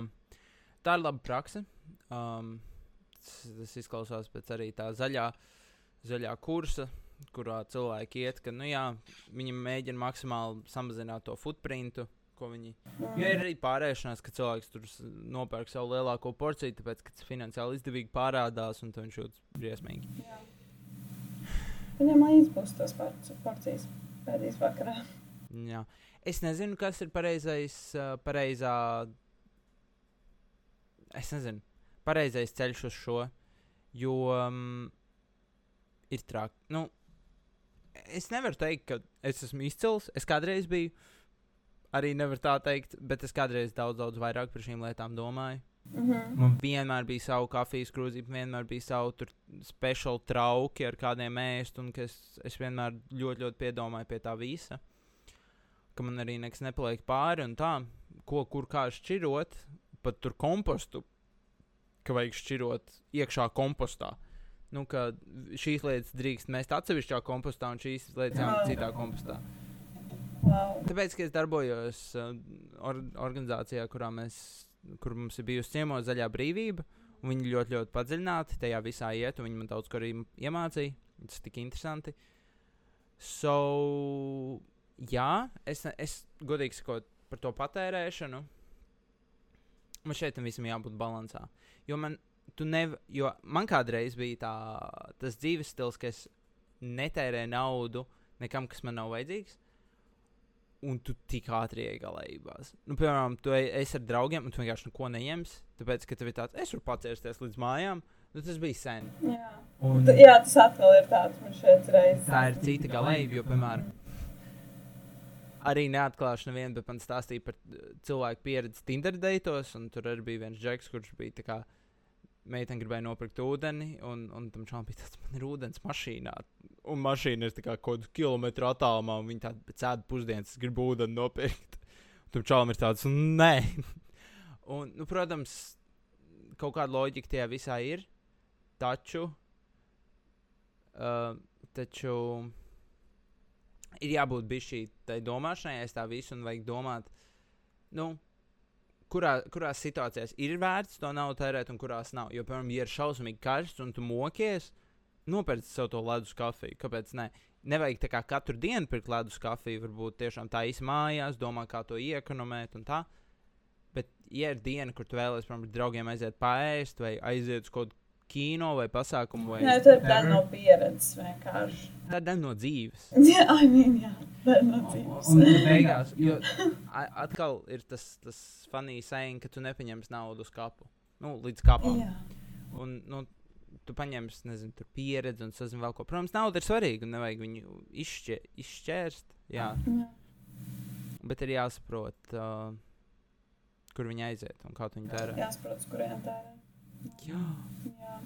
tā ir laba praksa. Um, tas, tas izklausās pēc arī tā zaļā, zaļā kursa, kurā cilvēki iet, ka nu, jā, viņi mēģina maksimāli samazināt to footprintu. Ko Viņi... Jo ir arī pārēšanās, ka cilvēks tur nopērk savu lielāko porciju, tāpēc, ka tas finansiāli izdevīgi parādās, un viņš jūtas briesmīgi. Jā. Viņam līdzi būs tos porci- porcijas pēdējais vakarā. Jā. Es nezinu, kas ir pareizais, uh, pareizā. Es nezinu, pareizais ceļš uz šo, jo um, ir traki. Nu, es nevaru teikt, ka es esmu izcils. Es kādreiz biju, arī nevaru tā teikt, bet es kādreiz daudz, daudz vairāk par šīm lietām domāju. Mm -hmm. Man vienmēr bija savu kafijas krūzīti, vienmēr bija savu tur speciālu trauki ar kādiem ēst, un ka es, es vienmēr ļoti, ļoti piedomāju pie tā visa. Ka man arī nekas nepaliek pāri un tā, ko kur kā šķirot, pat tur kompostu, ka vajag šķirot iekšā kompostā. Nu, ka šīs lietas drīkst mest atsevišķā kompostā, un šīs lietas jāmet citā kompostā. wow. Tāpēc, ka es darbojos uh, or organizācijā, kurā mēs, kur mums ir bijusi ciemos zaļā brīvība, un viņi ļoti, ļoti padziļināti tajā visā iet, un viņi man daudz ko arī iemācīja. Tas tik interesanti. So, jā, es, es godīgi sakot par to patērēšanu. Man šeit tam visam jābūt līdzsvarā. Jo man, nev, jo man kādreiz bija tā, tas dzīves stils, ka es netērēju naudu nekam, kas man nav vajadzīgs un tu tik ātri iegalējībās. Nu, piemēram, tu ej- esi ar draugiem, un tu vienkārši neko neņemsi, tāpēc, ka tev ir tāds, es varu pacēsties līdz mājām. Nu, tas bija sen. Jā. Un T- Jā, tas atkal ir tāds, man šeit reizes. tā ir cita galējība, jo, piemēram, arī neatklāšu nevienu, bet man stāstīja par uh, cilvēku pieredzi Tinder deitos, un tur arī bija viens džeks, kurš bija tā kā meitene gribēja nopirkt ūdeni, un, un tam čalam bija tāds, man ir ūdens mašīnā. Un mašīna ir kaut kādu kilometru attālumā, un viņi tādu pēc ēdu pusdienas es gribu ūdeni nopirkt. Un tam čalam ir tāds, nē. un, nu, protams, kaut kāda loģika tajā visā ir, taču, uh, taču ir jābūt bišķī tai domāšanai, aiz tā visu, un vajag domāt, nu, kurā, kurās situācijās ir vērts to naudu tērēt un kurās nav. Jo, piemēram, ja ir šausmīgi karsts un tu mokies, nopērci sev to ledus kafiju. Kāpēc ne? Nevajag tā kā katru dienu pirkt ledus kafiju, varbūt tiešām tā īsi mājās, domā, kā to iekonomēt un tā. Bet, ja ir diena, kur tu vēlēsies, piemēram, ar draugiem aiziet pāriest vai aiziet uz kaut kino vai pasākumu, vai Jā, tā ir daļa no pieredzes vienkārši. tā ir daļa no dzīves. Jā, I mean, dzīves. Un tad beigās, jo atkal ir tas, tas funny saying, ka tu nepaņemsi naudu uz kapu. Nu, līdz kapam. Jā. Un, nu, tu paņemsi, nezinu, tur pieredzi un sazini vēl ko. Protams, nauda ir svarīga un nevajag viņu izšķē, izšķērst. Jā, Jā. bet ir jāsaprot, uh, kur viņi aiziet un kā tu viņu tērē. Jāsaprot, uz kurien tērēt. Jā. Jā.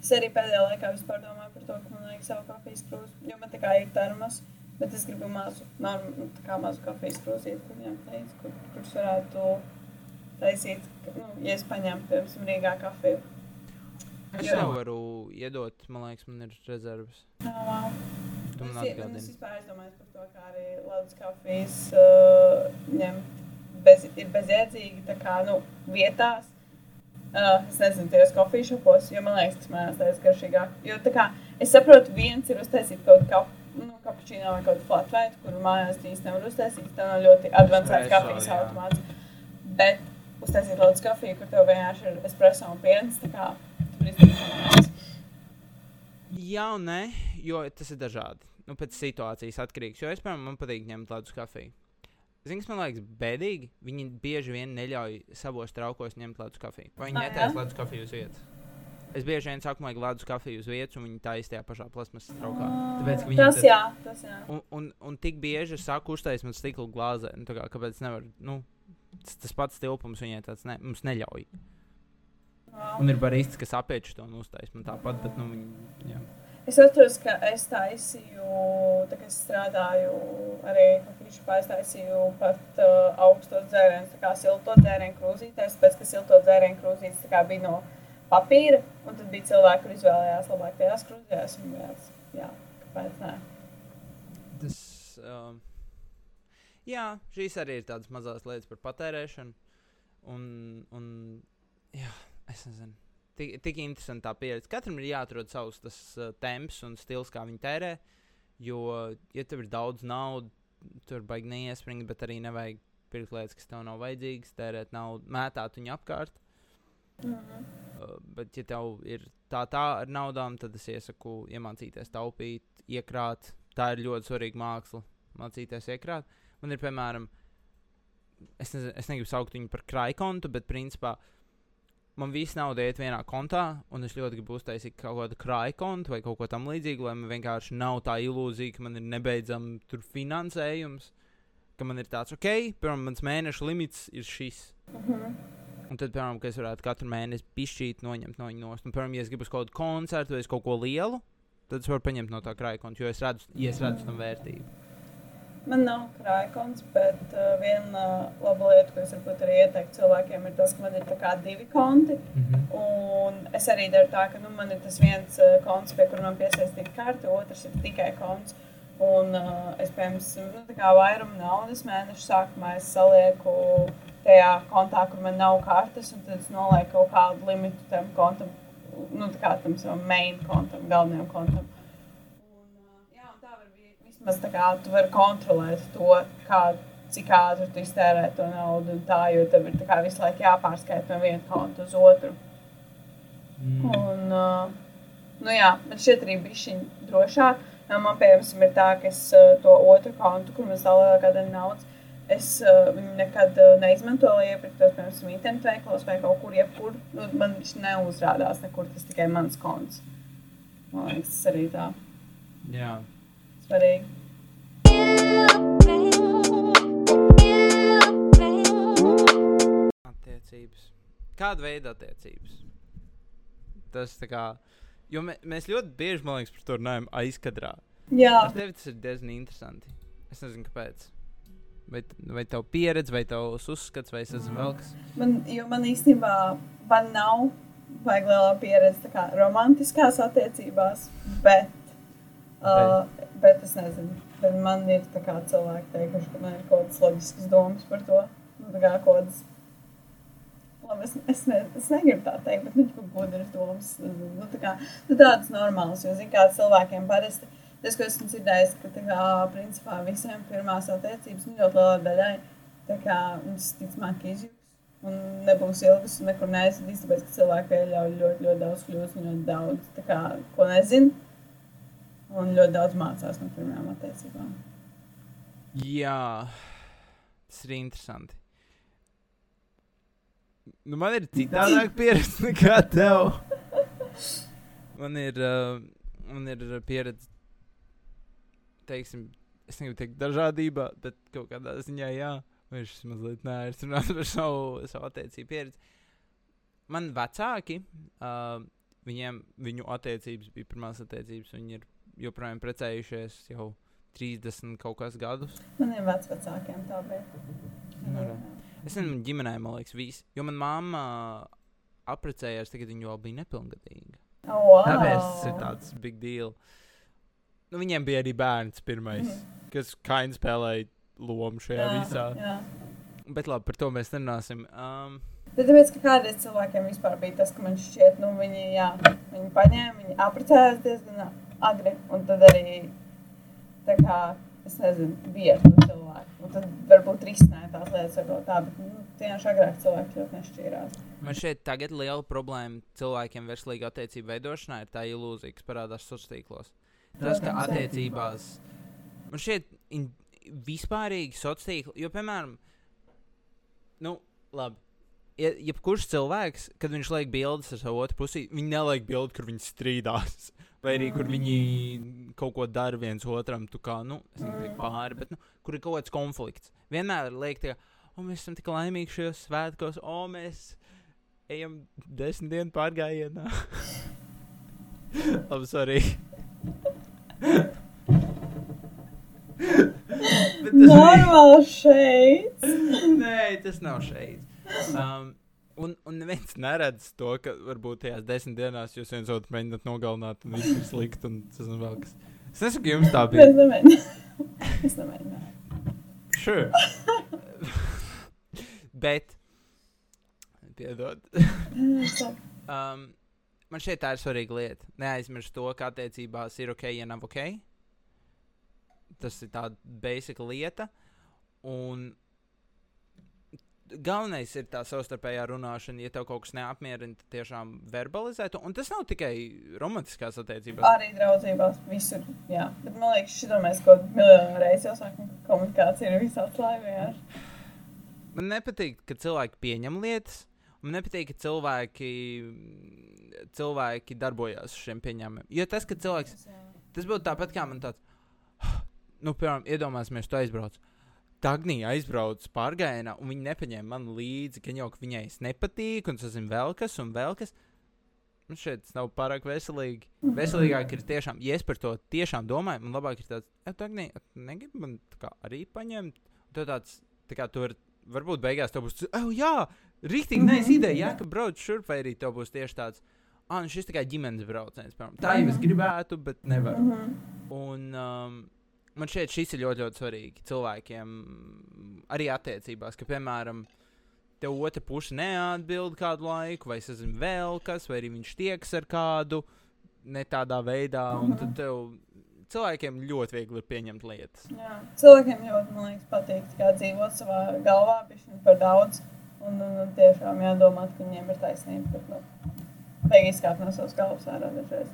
Es arī pēdējā laikā vispār domāju par to, ka man vajag savu kafijas krūzi. Jo man tā kā ir termos, bet es gribu mazu, norm, nu, kā mazu kafijas krūzīti, kur ņemt līdzi, kur, kurus varētu taisīt, nu, ja es paņemtu, piemēram, Rīgā kafiju. Es tev varu iedot, man liekas, man ir rezerves. Jā, wow. Tu man Es, es atgādini. vispār aizdomājos par to, kā arī ledus kafijas uh, ņemt bez, ir bezjēdzīgi, tā kā, nu, vietās. Uh, es nezinu, tajos kofiju šopos, jo man liekas, tas manās tāds garšīgāk. Jo tā kā, es saprotu, viens ir uztaisīt kaut kap, nu, kapučīno vai kaut flat white, kuru mājās īsti nevar uztaisīt. Tā nav ļoti Espresso, kafijas automāts. Bet uztaisīt ledus kafiju, kur tev vienkārši ir espresso un piens, tā kā, tur izdarīt. Jā, un nē, jo tas ir dažādi. Nu, pēc situācijas atkarīgs. Jo es, piemēram, man patīk ņemt ledus kafiju. Zini, kas man liekas bēdīgi? Viņi bieži vien neļauj savos traukos ņemt ledus kafiju. Vai viņi Ah, netaisa ledus kafiju uz vietas? Es bieži vien saku, vajag ledus kafiju uz vietas, un viņi taisa tajā pašā plasmas traukā. Tāpēc, ka viņiem Tas tas- jā, tas jā. Un, un, un tik bieži es saku, uztais man stikla glāzē. Nu, tā kā, kāpēc nevar? Nu, tas, tas pats tilpums viņai tāds ne, mums neļauj. Wow. Un ir barists, kas apieč to un uztais man tāpat, bet nu, viņi. Jā. Es atceros, ka es taisīju, tā kā es strādāju arī kafīšu pārtaisīju pat uh, augstos dzērienus, tā kā silto dzērienu krūzītēs, pēc ka silto dzērienu krūzītes tā kā bija no papīra, un tad bija cilvēki, kur izvēlējās labāk tajās un bijās, jā, kāpēc nē. Tas, um, jā, šīs arī ir tādas mazas lietas par patērēšanu. Un, un jā, es nezinu. Tik, tik interesanti tā pieredze. Katram ir jāatrod savs tas uh, temps un stils, kā viņi tērē. Jo, ja tev ir daudz naudas, tur baigi neiespringt, bet arī nevajag pirkt lietas, kas tev nav vajadzīgas, tērēt naudu, mētāt viņu apkārt. -hmm. Uh, bet, ja tev ir tā, tā ar naudām, tad es iesaku iemācīties taupīt, iekrāt. Tā ir ļoti svarīga māksla. Mācīties iekrāt. Man ir, piemēram, es, nezinu, es negribu saukt viņu par krājkontu, bet principā man viss nauda iet vienā kontā, un es ļoti gribu uztaisīt kaut kādu krājkontu vai kaut ko tamlīdzīgu, lai man vienkārši nav tā ilūzija, ka man ir nebeidzami tur finansējums. Ka man ir tāds, ok, piemēram, mans mēneša limits ir šis. -hmm. Un tad, piemēram, es varētu katru mēnesi pišķīt, noņemt no viņa nost. Un, piemēram, ja es gribu uz kaut kādu koncertu vai kaut ko lielu, tad es varu paņemt no tā krājkonta, jo es redzu, ja es redzu tam vērtību. Man nav krājkons, bet uh, viena uh, laba lieta, ko es varbūt arī ieteiktu cilvēkiem, ir tas, ka man ir divi konti. Mm -hmm. Un es arī daru tā, ka nu, man ir tas viens uh, konts, pie kura man piesaistīta karte, otrs ir tikai konts. Un uh, es, piemēram, nu, tā kā vairumu naudas mēnešu sākumā es salieku tajā kontā, kur man nav kartes, un tad es nolieku kaut kādu limitu tam kontam, nu, tā kā tam savam main kontam, galvenajam kontam. Un, uh, jā, un tā var būt vismaz tā kā tu vari kontrolēt to, kā, cik ātri tu iztērē to naudu, un tā, jo tev ir tā kā visu laiku jāpārskaita no viena konta uz otru. Mm. Un, uh, nu jā, man šķiet arī šī drošāk. Man, piemēram, ir tā, ka es uh, to otru kontu, kur man stāv lielākā daļa naudas, es uh, viņu nekad uh, neizmantoju, lai iepirktos, piemēram, internetu veikalos vai kaut kur, jebkur. Nu, man viņš neuzrādās nekur, tas tikai mans konts. Man liekas, tas arī tā Jā. svarīgi. Attiecības. Kāda veida attiecības? Tas tā kā. Jo mē, mēs ļoti bieži, man liekas, par to runājam aizkadrā. Jā, Ar tevi tas ir diezgan interesanti. Es nezinu, kāpēc. Vai, vai tev pieredze, vai tavs uzskats, vai es esmu vēl kas? man, man īstenībā man nav vajag lielā pieredze tā kā romantiskās attiecībās, bet, uh, bet es nezinu, bet man ir tā kā cilvēki teikuši, ka man ir kaut kādas loģiskas domas par to. Nu, tā kā kādas Labi, es, es, ne, es negribu tā teikt, bet nu, gudras domas. Nu, tā kā, nu, tādas normālas, jo, zin, kā cilvēkiem parasti, tas, ko esmu dzirdējis, ka, kā, principā visiem pirmās attiecības, nu, ļoti lielai daļai, kā, mums, ticamāk, izjūtas. Un nebūs ilgas, un nekur neaizvedīs, tāpēc, ka cilvēki pieļauj ļoti, ļoti daudz kļūst, un ļoti daudz, kā, ko nezinu. Un ļoti daudz mācās no pirmajām attiecībām. Jā, tas ir interesanti. Nu, man ir citādāk pieredze nekā tev. Man ir, uh, man ir pieredze, teiksim, es negribu teikt dažādībā, bet kaut kādā ziņā jā. Viņš mazliet neaiz runāt par savu, savu attiecību pieredzi. Man vecāki, uh, viņiem, viņu attiecības bija pirmās attiecības, viņi ir joprojām precējušies jau 30 kaut kas gadus. Maniem vecākiem tā bija. Nu, re. Es nezinu, ģimenē, man liekas, viss. Jo manā mamma apprecējās, tagad viņa vēl bija nepilngadīga. Oh, wow. Tāpēc tas ir tāds big deal. Nu, viņiem bija arī bērns pirmais, Mhm. kas kaini spēlēja lomu šajā Jā, visā. jā. Bet labi, par to mēs nerunāsim. Um, Bet tāpēc, ka kādreiz cilvēkiem vispār bija tas, ka man šķiet, nu, viņi, jā, viņi paņēma, viņi apprecējās diezgan agri, un tad arī, tā kā, es nezinu, bija ar to cilvēku. Un tad varbūt risināja tās lietas ar to tā, bet, nu, tieši agrāk cilvēki ļoti nešķīrās. man šeit tagad liela problēma cilvēkiem veselīgu attiecību veidošanā ir tā ilūzija, kas parādās sociālos tīklos. Tas, ka attiecībās man šeit in, vispārīgi sociālos tīkli, jo, piemēram, nu, labi. Ja, jebkurš cilvēks, kad viņš liek bildes ar savu otru pusi, viņi neliek bildi, kur viņi strīdās. Vai arī, kur viņi kaut ko dara viens otram, tu kā, nu, teikt pāri, bet, nu, kur ir kaut kāds konflikts. Vienmēr liek, tie, o, mēs esam tik laimīgi šajos svētkos, o, mēs ejam desmit dienu pārgājienā. Labi, sorry. Normāli šeit! Nē, tas nav šeit. Um, un, un neviens neredz to, ka varbūt tajās desmit dienās jūs viens otru mēģināt nogalināt, un viss ir slikti. Tas ir vēl kas. Es nesaku, ka jums tā Es bija. nemēģināju. Es nemēģināju. Sure. Bet, piedod. Um, man šeit tā ir svarīga lieta. Neaizmirst to, ka attiecībās ir ok, ja nav ok. Tas ir tāda basic lieta. Un galvenais ir tā savstarpējā runāšana. Ja tev kaut kas neapmierina, tad tiešām verbalizēt. to. Un tas nav tikai romantiskās attiecībās. Arī draudzībās, visur. Jā, bet man liekas, šī mēs kaut kādā miljonu reizi jau sakām, ka komunikācija ir visā slāpē. Man nepatīk, ka cilvēki pieņem lietas. Man nepatīk, ka cilvēki, cilvēki darbojas ar šiem pieņēmumiem. Jo tas, ka cilvēks Tas būtu tāpat kā man tāds, nu, piemēram, iedomāsimies, tu aizbrauc. Tagnija aizbrauc pārgājienā, un viņi nepaņēma mani līdzi, ka jau ka viņai es nepatīk, un tas ir vēl kas, un vēl kas. Man šeit tas nav pārāk veselīgi. Veselīgāk ir tiešām, ja es par to tiešām domāju, man labāk ir tāds, ja Tagnija, negribi man tā kā arī paņemt. Un Tu tāds, tā kā tu vari, varbūt beigās tev būs, oh, jā, rīktīgi, es ideja, jā, ka brauc šurp, vai arī tev būs tieši tāds, ah, nu šis tikai ģimenes brauciens. piemēram. Tā jau es gribētu, bet nevaru. Mhm. Un um, man šķiet, šis ir ļoti, ļoti svarīgi cilvēkiem, arī attiecībās, ka, piemēram, tev otra puse neatbild kādu laiku, vai es zinu, vēl kas, vai arī viņš tieks ar kādu ne tādā veidā, un tad tev cilvēkiem ļoti viegli ir pieņemt lietas. Jā. Cilvēkiem ļoti, man liekas, patīk kā dzīvot savā galvā, pišķiņ par daudz. Un, un, un tiešām jādomā, ka viņiem ir taisnība. Bet, nu, vajag izkāpt no savas galvas ārā dažreiz.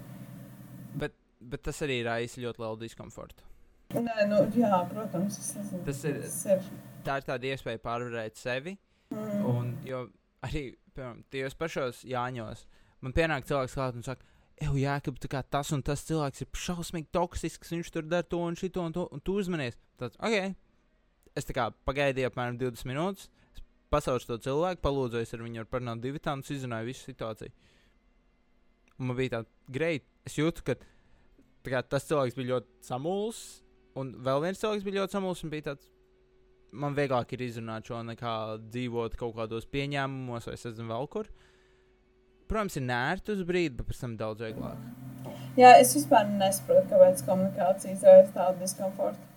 Bet, bet tas arī raisa ļoti lielu diskomfortu. Nē, nu, jā, protams, es nezinu. Tas ir- Tas ir. Tā ir tāda iespēja pārvarēt sevi. Mm. Un, jo arī piemēram, tajos pašos Jāņos man pienāk cilvēks klāt un saka, Eju, jā, ka tā kā tas un tas cilvēks ir šausmīgi toksisks, viņš tur dara to un šito un to, un tu uzmanies. Tad, ok, es tā kā pagaidīju apmēram 20 minūtes, es pasaucu to cilvēku, palūdzējos ar viņu ar parunāt divi tādus, izrunāju visu situāciju. Un man bija tā, greit, es jūtu, ka tā kā, tas cilvēks bija ļoti samulsis, un vēl viens cilvēks bija ļoti samulsis, tāds, man vieglāk ir izrunāt šo nekā dzīvot kaut kādos pieņēmumos, vai es nezinu, vēl kur. Protams, ir nērti uz brīdi, bet pēc tam daudz vieglāk. Jā, es vispār nesaprotu, kāpēc komunikācija izraisa tādu diskomfortu.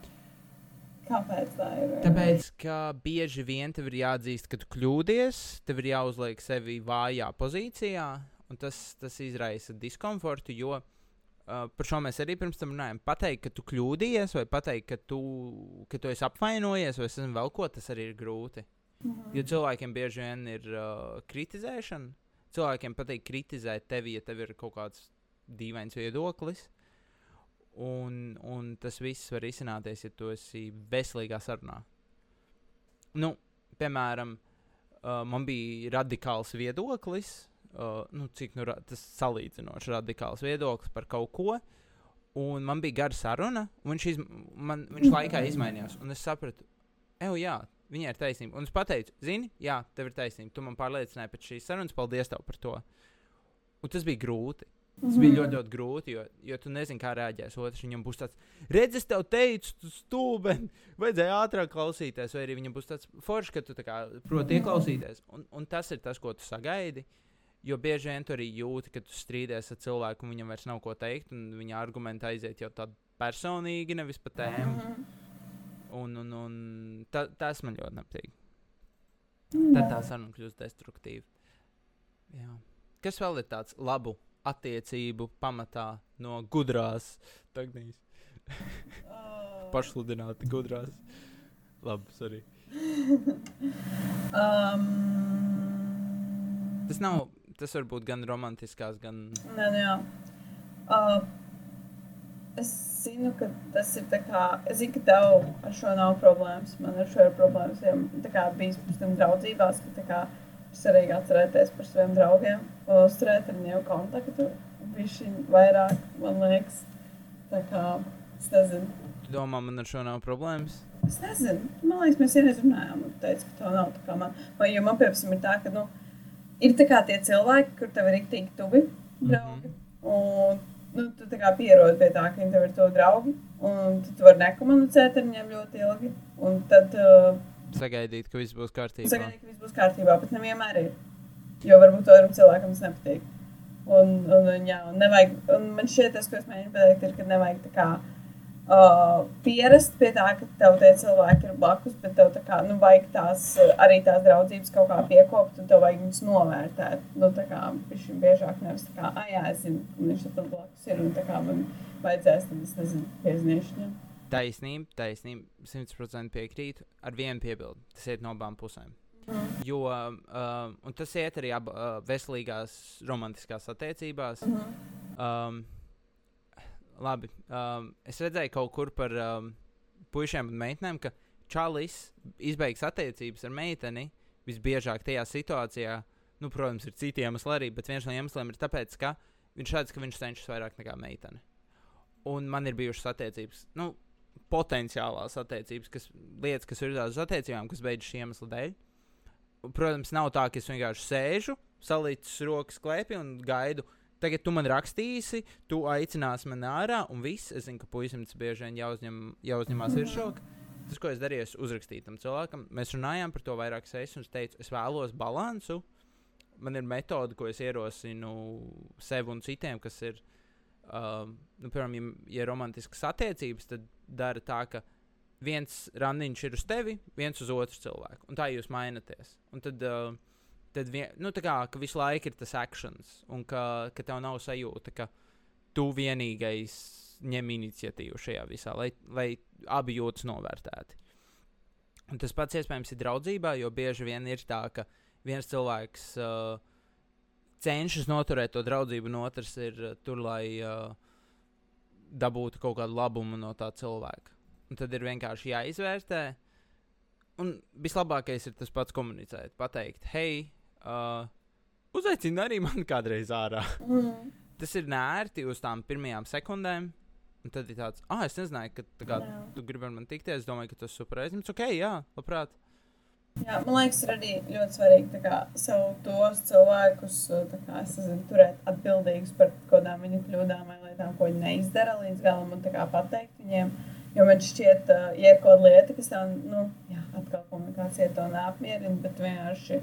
Kāpēc tā ir? Tāpēc, ka bieži vien tev ir jāatzīst, ka tu kļūdies, tev ir jāuzliek sevi vājā pozīcijā, un tas, tas izraisa diskomfortu. Jo uh, par šo mēs arī pirms tam runājām. Pateikt, ka tu kļūdījies, vai pateikt, ka tu, ka tu esi apvainojies, vai es nezinu, vēl ko, tas arī ir grūti. Mhm. Jo cilvēkiem bieži vien ir uh, kritizēšana. Cilvēkiem patīk kritizēt tevi, ja tev ir kaut kāds dīvains viedoklis. Un, un tas viss var izcināties, ja tu esi veselīgā sarunā. Nu, piemēram, uh, man bija radikāls viedoklis, uh, nu, cik nu, tas salīdzinoši radikāls viedoklis par kaut ko. Un man bija gara saruna, un viņš, izm man, viņš laikā izmainījās. Un es sapratu, ej, jā, viņai ir taisnība. Un es pateicu, zini, jā, tev ir taisnība. Tu man pārliecināji pēc šīs sarunas, paldies tev par to. Un tas bija grūti. Tas bija ļoti, ļoti grūti, jo, jo tu nezini, kā reaģēs otrs. Viņam būs tāds, redz, es tev teicu, tu stūben, vajadzēja ātrāk klausīties, vai arī viņam būs tāds foršs, ka tu tā kā proti ieklausīties. Un, un tas ir tas, ko tu sagaidi. Jo bieži vien tu arī jūti, ka tu strīdies ar cilvēku, un viņam vairs nav ko teikt, un viņa argumenti aiziet jau tādi personīgi, nevis pa tēmu. Mhm. Un, un, un ta, tas man ļoti nepatīk. Mm. Tad tā saruna kļūst destruktīva. Jā. Kas vēl ir tāds labu attiecību pamatā no gudrās? Uh, Pašsludināti gudrās. Labi, sorry. Um, Tas nav, tas var būt gan romantiskās, gan. Nē, nu jā. Uh, es zinu, ka tas ir tā kā. Es zinu, ka tev ar šo nav problēmas. Man ar šo ir problēmas. Ja tā kā bijis pirms tam draudzībās, ka tā kā svarīgi atcerēties par saviem draugiem uzturēt ar viņiem kontaktu. Viņš vairāk, man liekas, tā kā. Es nezinu. Domā, man ar šo nav problēmas? Es nezinu, man liekas, mēs vienreiz runājām, un teicu, ka tā nav tā kā man. Vai, jo man, piemēram, ir tā, ka, nu, ir tie cilvēki, kur tev ir rīktīgi tuvi draugi, un, nu, tu kā pierodi pie tā, ka viņi tev ir tuvi draugi, un tu, tu vari nekomunicēt ar viņiem ļoti ilgi, un tad uh, Sagaidīt, ka viss būs kārtībā. sagaidīt, ka viss būs kārtībā, bet nevienmēr ir. Jo varbūt otram cilvēkam tas nepatīk. Un, un, un, jā, un, nevajag, un man šķiet, tas, ko es mēģinu pateikt, ir, ka nevajag tā kā uh, pierast pie tā, ka tev tie cilvēki ir blakus, bet tev tā kā, nu, vajag tās, uh, arī tās draudzības kaut kā piekopt, un tev vajag viņus novērtēt. Nu, tā kā viņš ir biežāk nevis tā kā, ah, jā, es zinu, viņš tur blakus ir, un tā kā man vajadzēs, tad es nezinu, piezīmēšu viņam. Taisnība, taisnība, 100% piekrītu. Ar vienu piebildu. Tas iet no abām pusēm. Mm. Jo um, un tas iet arī ab, uh, veselīgās, romantiskās attiecībās. Mhm. Um, labi, um, es redzēju kaut kur par um, puikiem un meitenēm, ka Čalis izbeigs attiecības ar meiteni visbiežāk tajā situācijā. Nu, protams, ir citi iemesli arī, bet viens no iemesliem ir tas, ka viņš redz, ka viņš cenšas vairāk nekā meitene. Un man ir bijušas attiecības, nu, potenciālās attiecības, kas lietas, kas ir uz attiecībām, kas beidzas šī iemesla dēļ. Protams, nav tā, ka es vienkārši sēžu, salīdzinu rokas klēpī un gaidu. Tagad tu man rakstīsi, tu aicināsi mani ārā, un viss. Es zinu, ka puisim tas bieži vien jāuzņem, jāuzņemās virsroka. Tas, ko es darīju, es uzrakstīju tam cilvēkam. Mēs runājām par to vairākas reizes, un es teicu, es vēlos balansu. Man ir metode, ko es ierosinu sev un citiem, kas ir, um, nu, piemēram, ja, ja romantiskas attiecības, tad dara tā, ka viens randiņš ir uz tevi, viens uz otru cilvēku. Un tā jūs mainaties. Un tad, uh, tad vien, nu, kā visu laiku ir tas akcents, un ka, ka tev nav sajūta, ka tu vienīgais ņem iniciatīvu šajā visā, lai, lai abi jūtas novērtēti. Un tas pats iespējams ir draudzībā, jo bieži vien ir tā, ka viens cilvēks uh, cenšas noturēt to draudzību, un otrs ir uh, tur, lai uh, dabūtu kaut kādu labumu no tā cilvēka. Un tad ir vienkārši jāizvērtē. Un vislabākais ir tas pats komunicēt, pateikt, hei, uh, uzaicini arī mani kādreiz ārā. Mm. Tas ir nērti uz tām pirmajām sekundēm. Un tad ir tāds, ah, es nezināju, ka tā kā, Jā. tu gribi ar mani tikties. Es domāju, ka tas ir super aizņemts. Ok, jā, labprāt. Jā, man liekas, ir arī ļoti svarīgi kā, sev tos cilvēkus kā, es nezinu, turēt atbildīgus par kaut kādām viņu kļūdām vai lietām, ko viņi neizdara līdz galam un kā pateikt viņiem. Jo man šķiet, uh, ja ir kaut kāda lieta, kas tā, nu, jā, atkal komunikācija to neapmierina, bet vienkārši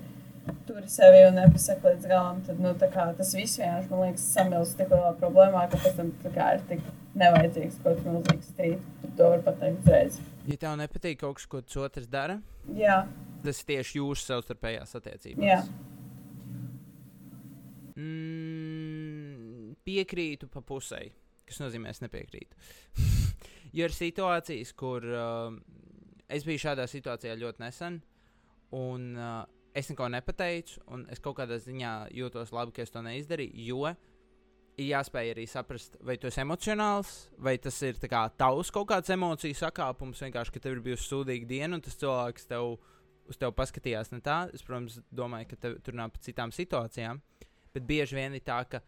tur sevi un nepasaka līdz galam, tad, nu, kā tas viss vienkārši, man liekas, samilst tik lielā problēmā, ka pēc tam kā ir tik nevajadzīgs kaut kāds milzīgs strīds. To var pateikt uzreiz. Ja tev nepatīk kaut kas, ko tas otrs dara, Jā, tas ir tieši jūsu savstarpējās attiecībās. jā. Mm, piekrītu pa pusē, kas nozīmē, es nepiekrītu. jo ir situācijas, kur uh, es biju šādā situācijā ļoti nesen, un uh, es neko nepateicu, un es kaut kādā ziņā jūtos labi, ka es to neizdarīju. Jo ir jāspēj arī saprast, vai tu esi emocionāls, vai tas ir kā tavs kaut kāds emociju sakāpums, vienkārši, ka tev ir bijusi sūdīga diena, un tas cilvēks tev uz tevi paskatījās ne tā. Es, protams, domāju, ka tev tur nav par citām situācijām, bet bieži vien ir tā, ka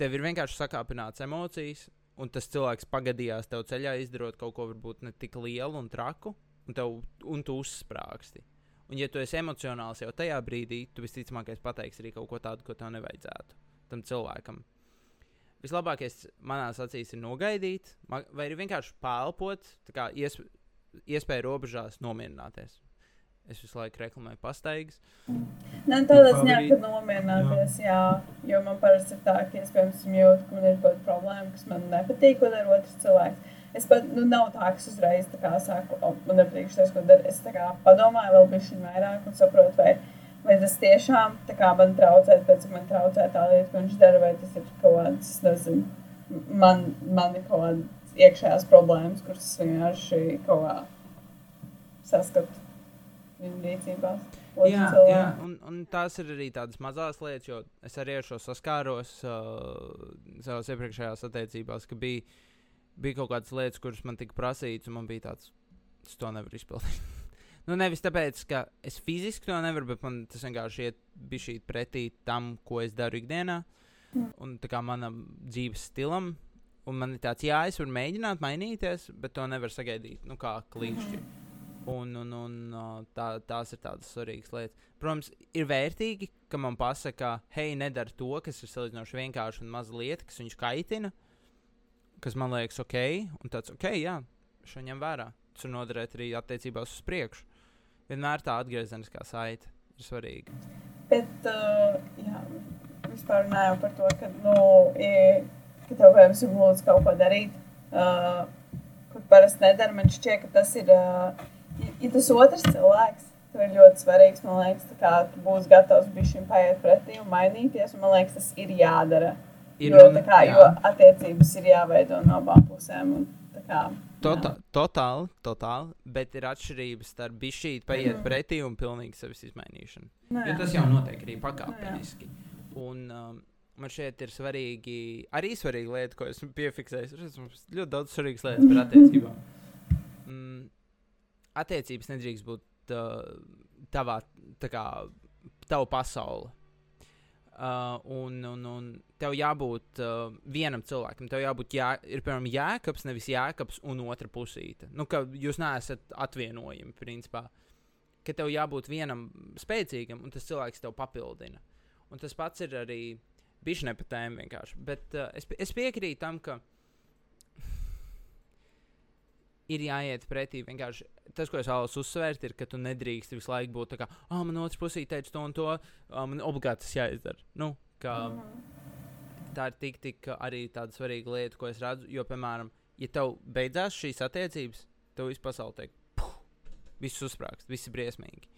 tev ir vienkārši sakāpināts emocijas, un tas cilvēks pagadījās tev ceļā, izdarot kaut ko varbūt ne tik lielu un traku, un, tev, un tu uzsprāgsti. Un, ja tu esi emocionāls jau tajā brīdī, tu visticamāk pateiksi arī kaut ko tādu, ko tev nevajadzētu tam cilvēkam. Vislabākais manā acīs ir nogaidīt, vai arī vienkārši tā kā ies, iespēja robežās nomierināties. Es visu laiku reklamēju pastaigas. Nē, tādā ziņā, ka nomierināties, jā. Jo man parasti ir tā, ka iespējams es jūtu, ka man ir kaut kāda problēma, kas man nepatīk, ko dara otrs cilvēks. Es pat, nu, nav tā, ka es uzreiz kā saku, o, man nepatīk šis, ko dara. Es kā padomāju vēl bišķi vairāk un saprotu, vai, vai tas tiešām kā man traucē, pēc cik man traucē tā lieta, ko viņš dara, vai tas ir kaut kāds, nezinu, man, man ir kaut kādas iekšējās problēmas, kuras es vienkārši kaut kā saskatu viņa rīcībās. Jā, jā un, un tās ir arī tādas mazas lietas, jo es arī ar šo saskāros uh, savās iepriekšējās attiecībās, ka bija, bija kaut kādas lietas, kuras man tika prasītas, un man bija tāds, es to nevaru izpildīt. nu, nevis tāpēc, ka es fiziski to nevaru, bet man tas vienkārši iet šī pretī tam, ko es daru ikdienā, un tā kā manam dzīves stilam. Un man ir tāds, jā, es varu mēģināt mainīties, bet to nevar sagaidīt, nu, kā klīšķi. Un, un, un tā, tās ir tādas svarīgas lietas. Protams, ir vērtīgi, ka man pasaka, hei, nedara to, kas ir salīdzinoši vienkārši un maza lieta, kas viņu kaitina, kas man liekas ok, un tāds ok, jā, šo ņem vērā. Tas var noderēt arī attiecībās uz priekšu. Vienmēr tā atgriezeniskā saite ir svarīga. Bet, uh, jā, vispār runājot par to, ka, nu, i, ka tev vajag ir lūdzu kaut ko darīt, uh, kur parasti nedara. Man šķiet, ka tas ir, uh, ja, ja tas otrs cilvēks, tev ir ļoti svarīgs, man liekas, tā kā tu būsi gatavs bišķiņ paiet pretī un mainīties, un man liekas, tas ir jādara. Ir jo, tā kā, jā. jo attiecības ir jāveido no abām pusēm. Un, tā kā, Tota, totāli, totāli, bet ir atšķirības starp bišķīt, paiet Mhm. pretī un pilnīgi sevis izmainīšanu. nu, Jo jā. tas jau notiek arī pakāpeniski. Un um, man šeit ir svarīgi, arī svarīga lieta, ko esmu piefiksējis. Mums ir ļoti daudz svarīgas lietas par attiecībām. Mm, attiecības nedrīkst būt uh, tavā, tā kā tava pasaule. Uh, un, un, un tev jābūt uh, vienam cilvēkam. Tev jābūt, jā, ir piemēram, jēkabs, nevis jēkabs un otra pusīte. Nu, ka jūs neesat atvienojami, principā. Ka tev jābūt vienam spēcīgam, un tas cilvēks tev papildina. Un tas pats ir arī bijis ne par tēmu vienkārši. Bet uh, es, es piekrītu tam, ka ir jāiet pretī. Vienkārši tas, ko es vēlos uzsvērt, ir, ka tu nedrīkst visu laiku būt tā kā, ah, man otrs pusē teica to un to, ah, man obligāti tas jāizdara. Nu, kā, Mhm. tā ir tik, tik arī tāda svarīga lieta, ko es redzu. Jo, piemēram, ja tev beidzās šīs attiecības, tev viss pasaule puh, viss uzsprāgst, viss ir briesmīgi.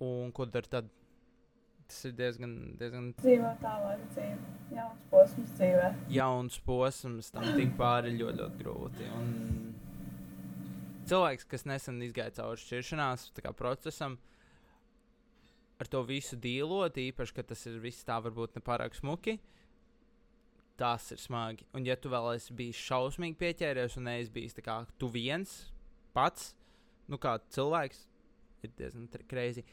Un ko dar tad? Tas ir diezgan, diezgan Dzīvo tālāk dzīve. Jauns posms dzīvē. jauns posms, tam tik pāri ļoti, ļoti grūti. Un cilvēks, kas nesen izgāja cauri šķiršanās procesam, ar to visu dīlot, īpaši, ka tas ir viss tā varbūt nepārāk smuki. Tas ir smagi. Un, ja tu vēl esi bijis šausmīgi pieķēries un neesi bijis tā kā tu viens pats, nu kā cilvēks, ir diezgan kreizi.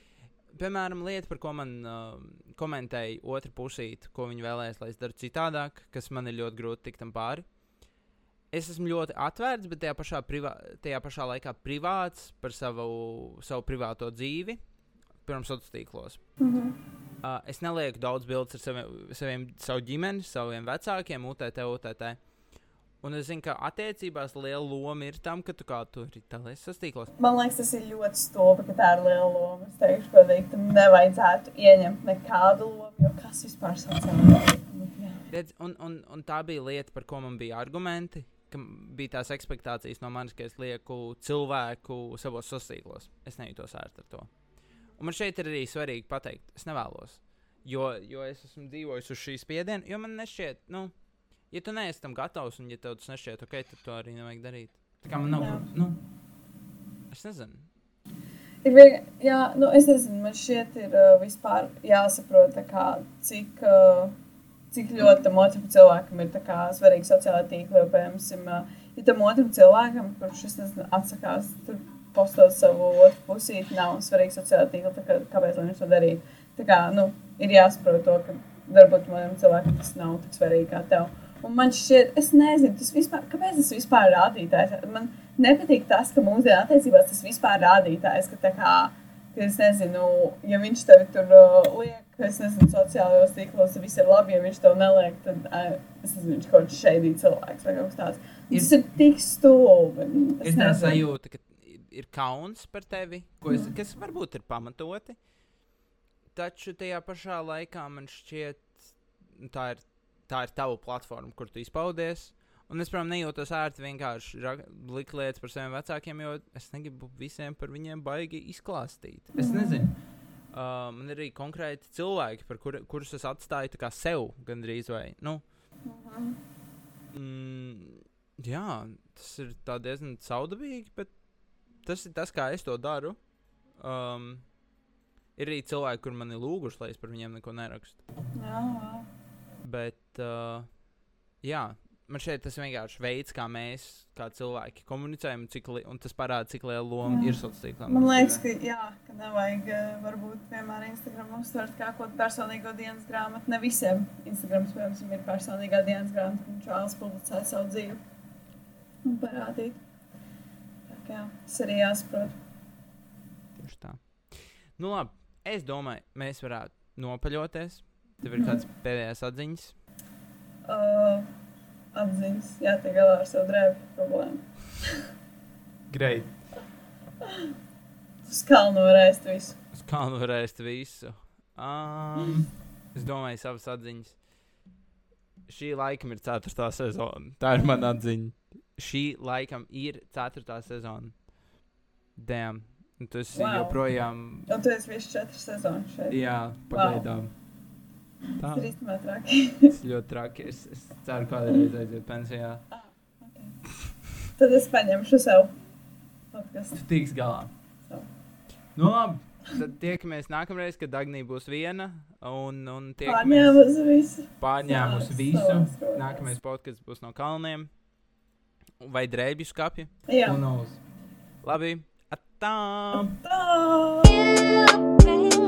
Piemēram, lieta, par ko man uh, komentēja otra pusīte, ko viņi vēlēs, lai es daru citādāk, kas man ir ļoti grūti tikt tam pāri. Es esmu ļoti atvērts, bet tajā pašā, privā, tajā pašā laikā privāts par savu, savu privāto dzīvi, piemēram, sociālos tīklos. Mhm. Uh, es nelieku daudz bildes ar saviem, saviem savu ģimeni, saviem vecākiem, UTT, UTT. Un es zinu, ka attiecībās liela loma ir tam, ka tu kā tur ir tālāk sastīklos. Man liekas, tas ir ļoti stulbi, ka tā ir liela loma. Es teikšu, godīgi, tam nevajadzētu ieņemt nekādu lomu, jo kas vispār? Redz, un, un, un tā bija lieta, par ko man bija argumenti. Ka Bija tās expectācijas no manis, ka es lieku cilvēku savos sociālos. Es nejūtos ērti ar to. Un man šeit ir arī svarīgi pateikt, es nevēlos. Jo, jo es esmu dzīvojis uz šīs spiediena, jo man nešķiet, nu, ja tu neesi tam gatavs un ja tev tas nešķiet ok, tad to arī nevajag darīt. Tā kā man nav, Jā. nu, es nezinu. Ir vienkār, jā, nu, es nezinu, man šķiet, ir uh, vispār jāsaprot, kā, cik, uh, cik ļoti tam otram cilvēkam ir svarīgi sociālai tīkli. Jo, piemēram, ja tam otram cilvēkam, kurš nezinu, atsakās postot savu otru pusīti, nav svarīgi sociālai tīkli, kā, kāpēc viņš to darītu. Tā kā, nu, ir jāsaprot to, ka varbūt manam cilvēkam tas nav tik svarīgi kā tev. Un man šķiet, es nezinu, tas vispār, kāpēc tas vispār ir rādītājs. Man nepatīk tas, ka mūsdienu attiecībās tas vispār ir rādītājs, ka es nezinu, ja viņš tevi tur uh, liek, es nezinu, sociālajos tīklos, tad viss ir labi, ja viņš tev neliek, tad, uh, es nezinu, viņš kaut kāds šeidī cilvēks vai kaut kas tāds. Ir- Tas ir tik stulbi. Es Es tā nezinu. sajūtu, ka ir kauns par tevi, es, kas varbūt ir pamatoti. Taču tajā pašā laikā man šķiet, nu, tā ir, tā ir tava platforma, kur tu izpaudies. Un es, protams, nejūtos ērti vienkārši likt lietas par saviem vecākiem, jo es negribu visiem par viņiem baigi izklāstīt. Es nezinu. Uh, man ir arī konkrēti cilvēki, par kur, kurus es atstāju sev gandrīz vai. Nu, Mhm. Mm, jā, tas ir diezgan saudabīgi, bet tas ir tas, kā es to daru. Um, ir arī cilvēki, kur man ir lūguši, lai es par viņiem neko nerakstu. Jā, jā. Bet, uh, jā, man šeit tas vienkārši veids, kā mēs, kā cilvēki, komunicējam, li un tas parāda, cik liela loma Jā. ir sociālā tīklā. Man liekas, ka, jā, ka nevajag eh, varbūt vienmēr Instagram uztvert kā kaut kādu personīgo dienas grāmatu. Ne visiem Instagram, piemēram, ir personīgā dienas grāmata, un čāls publicē savu dzīvi un parādīt. Tā kā tas arī jāsaprot. Tieši tā. Nu, labi, es domāju, mēs varētu nopaļoties. Tev ir kāds pēdējais atziņas. Uh, atziņas, jātiek galā ar savu drēbu problēmu. Greit. Uz kalnu varēs visu. Uz kā nu varēs visu? Um, es domāju, savas atziņas. Šī laikam ir ceturtā sezona. Tā ir mana atziņa. Šī laikam ir ceturtā sezona. Damn. Un tas wow. Wow. joprojām. Un tu esi visu četras sezonas šeit. Jā, pagaidām. Tā ir īstenībā traki. tas ļoti traki. Es, es ceru, ka kādreiz aiziet pensijā. Tad es paņemšu sev podkastu. Tu tiks galā. Savu. Nu, labi. Tad tiekamies nākamreiz, kad Dagnija būs viena. Un, un Paņēmusi visu. pārņēmusi visu. Nākamais podkāsts būs no kalniem vai drēbju skapja. Jā. Labi, atā! Tā. Yeah, baby.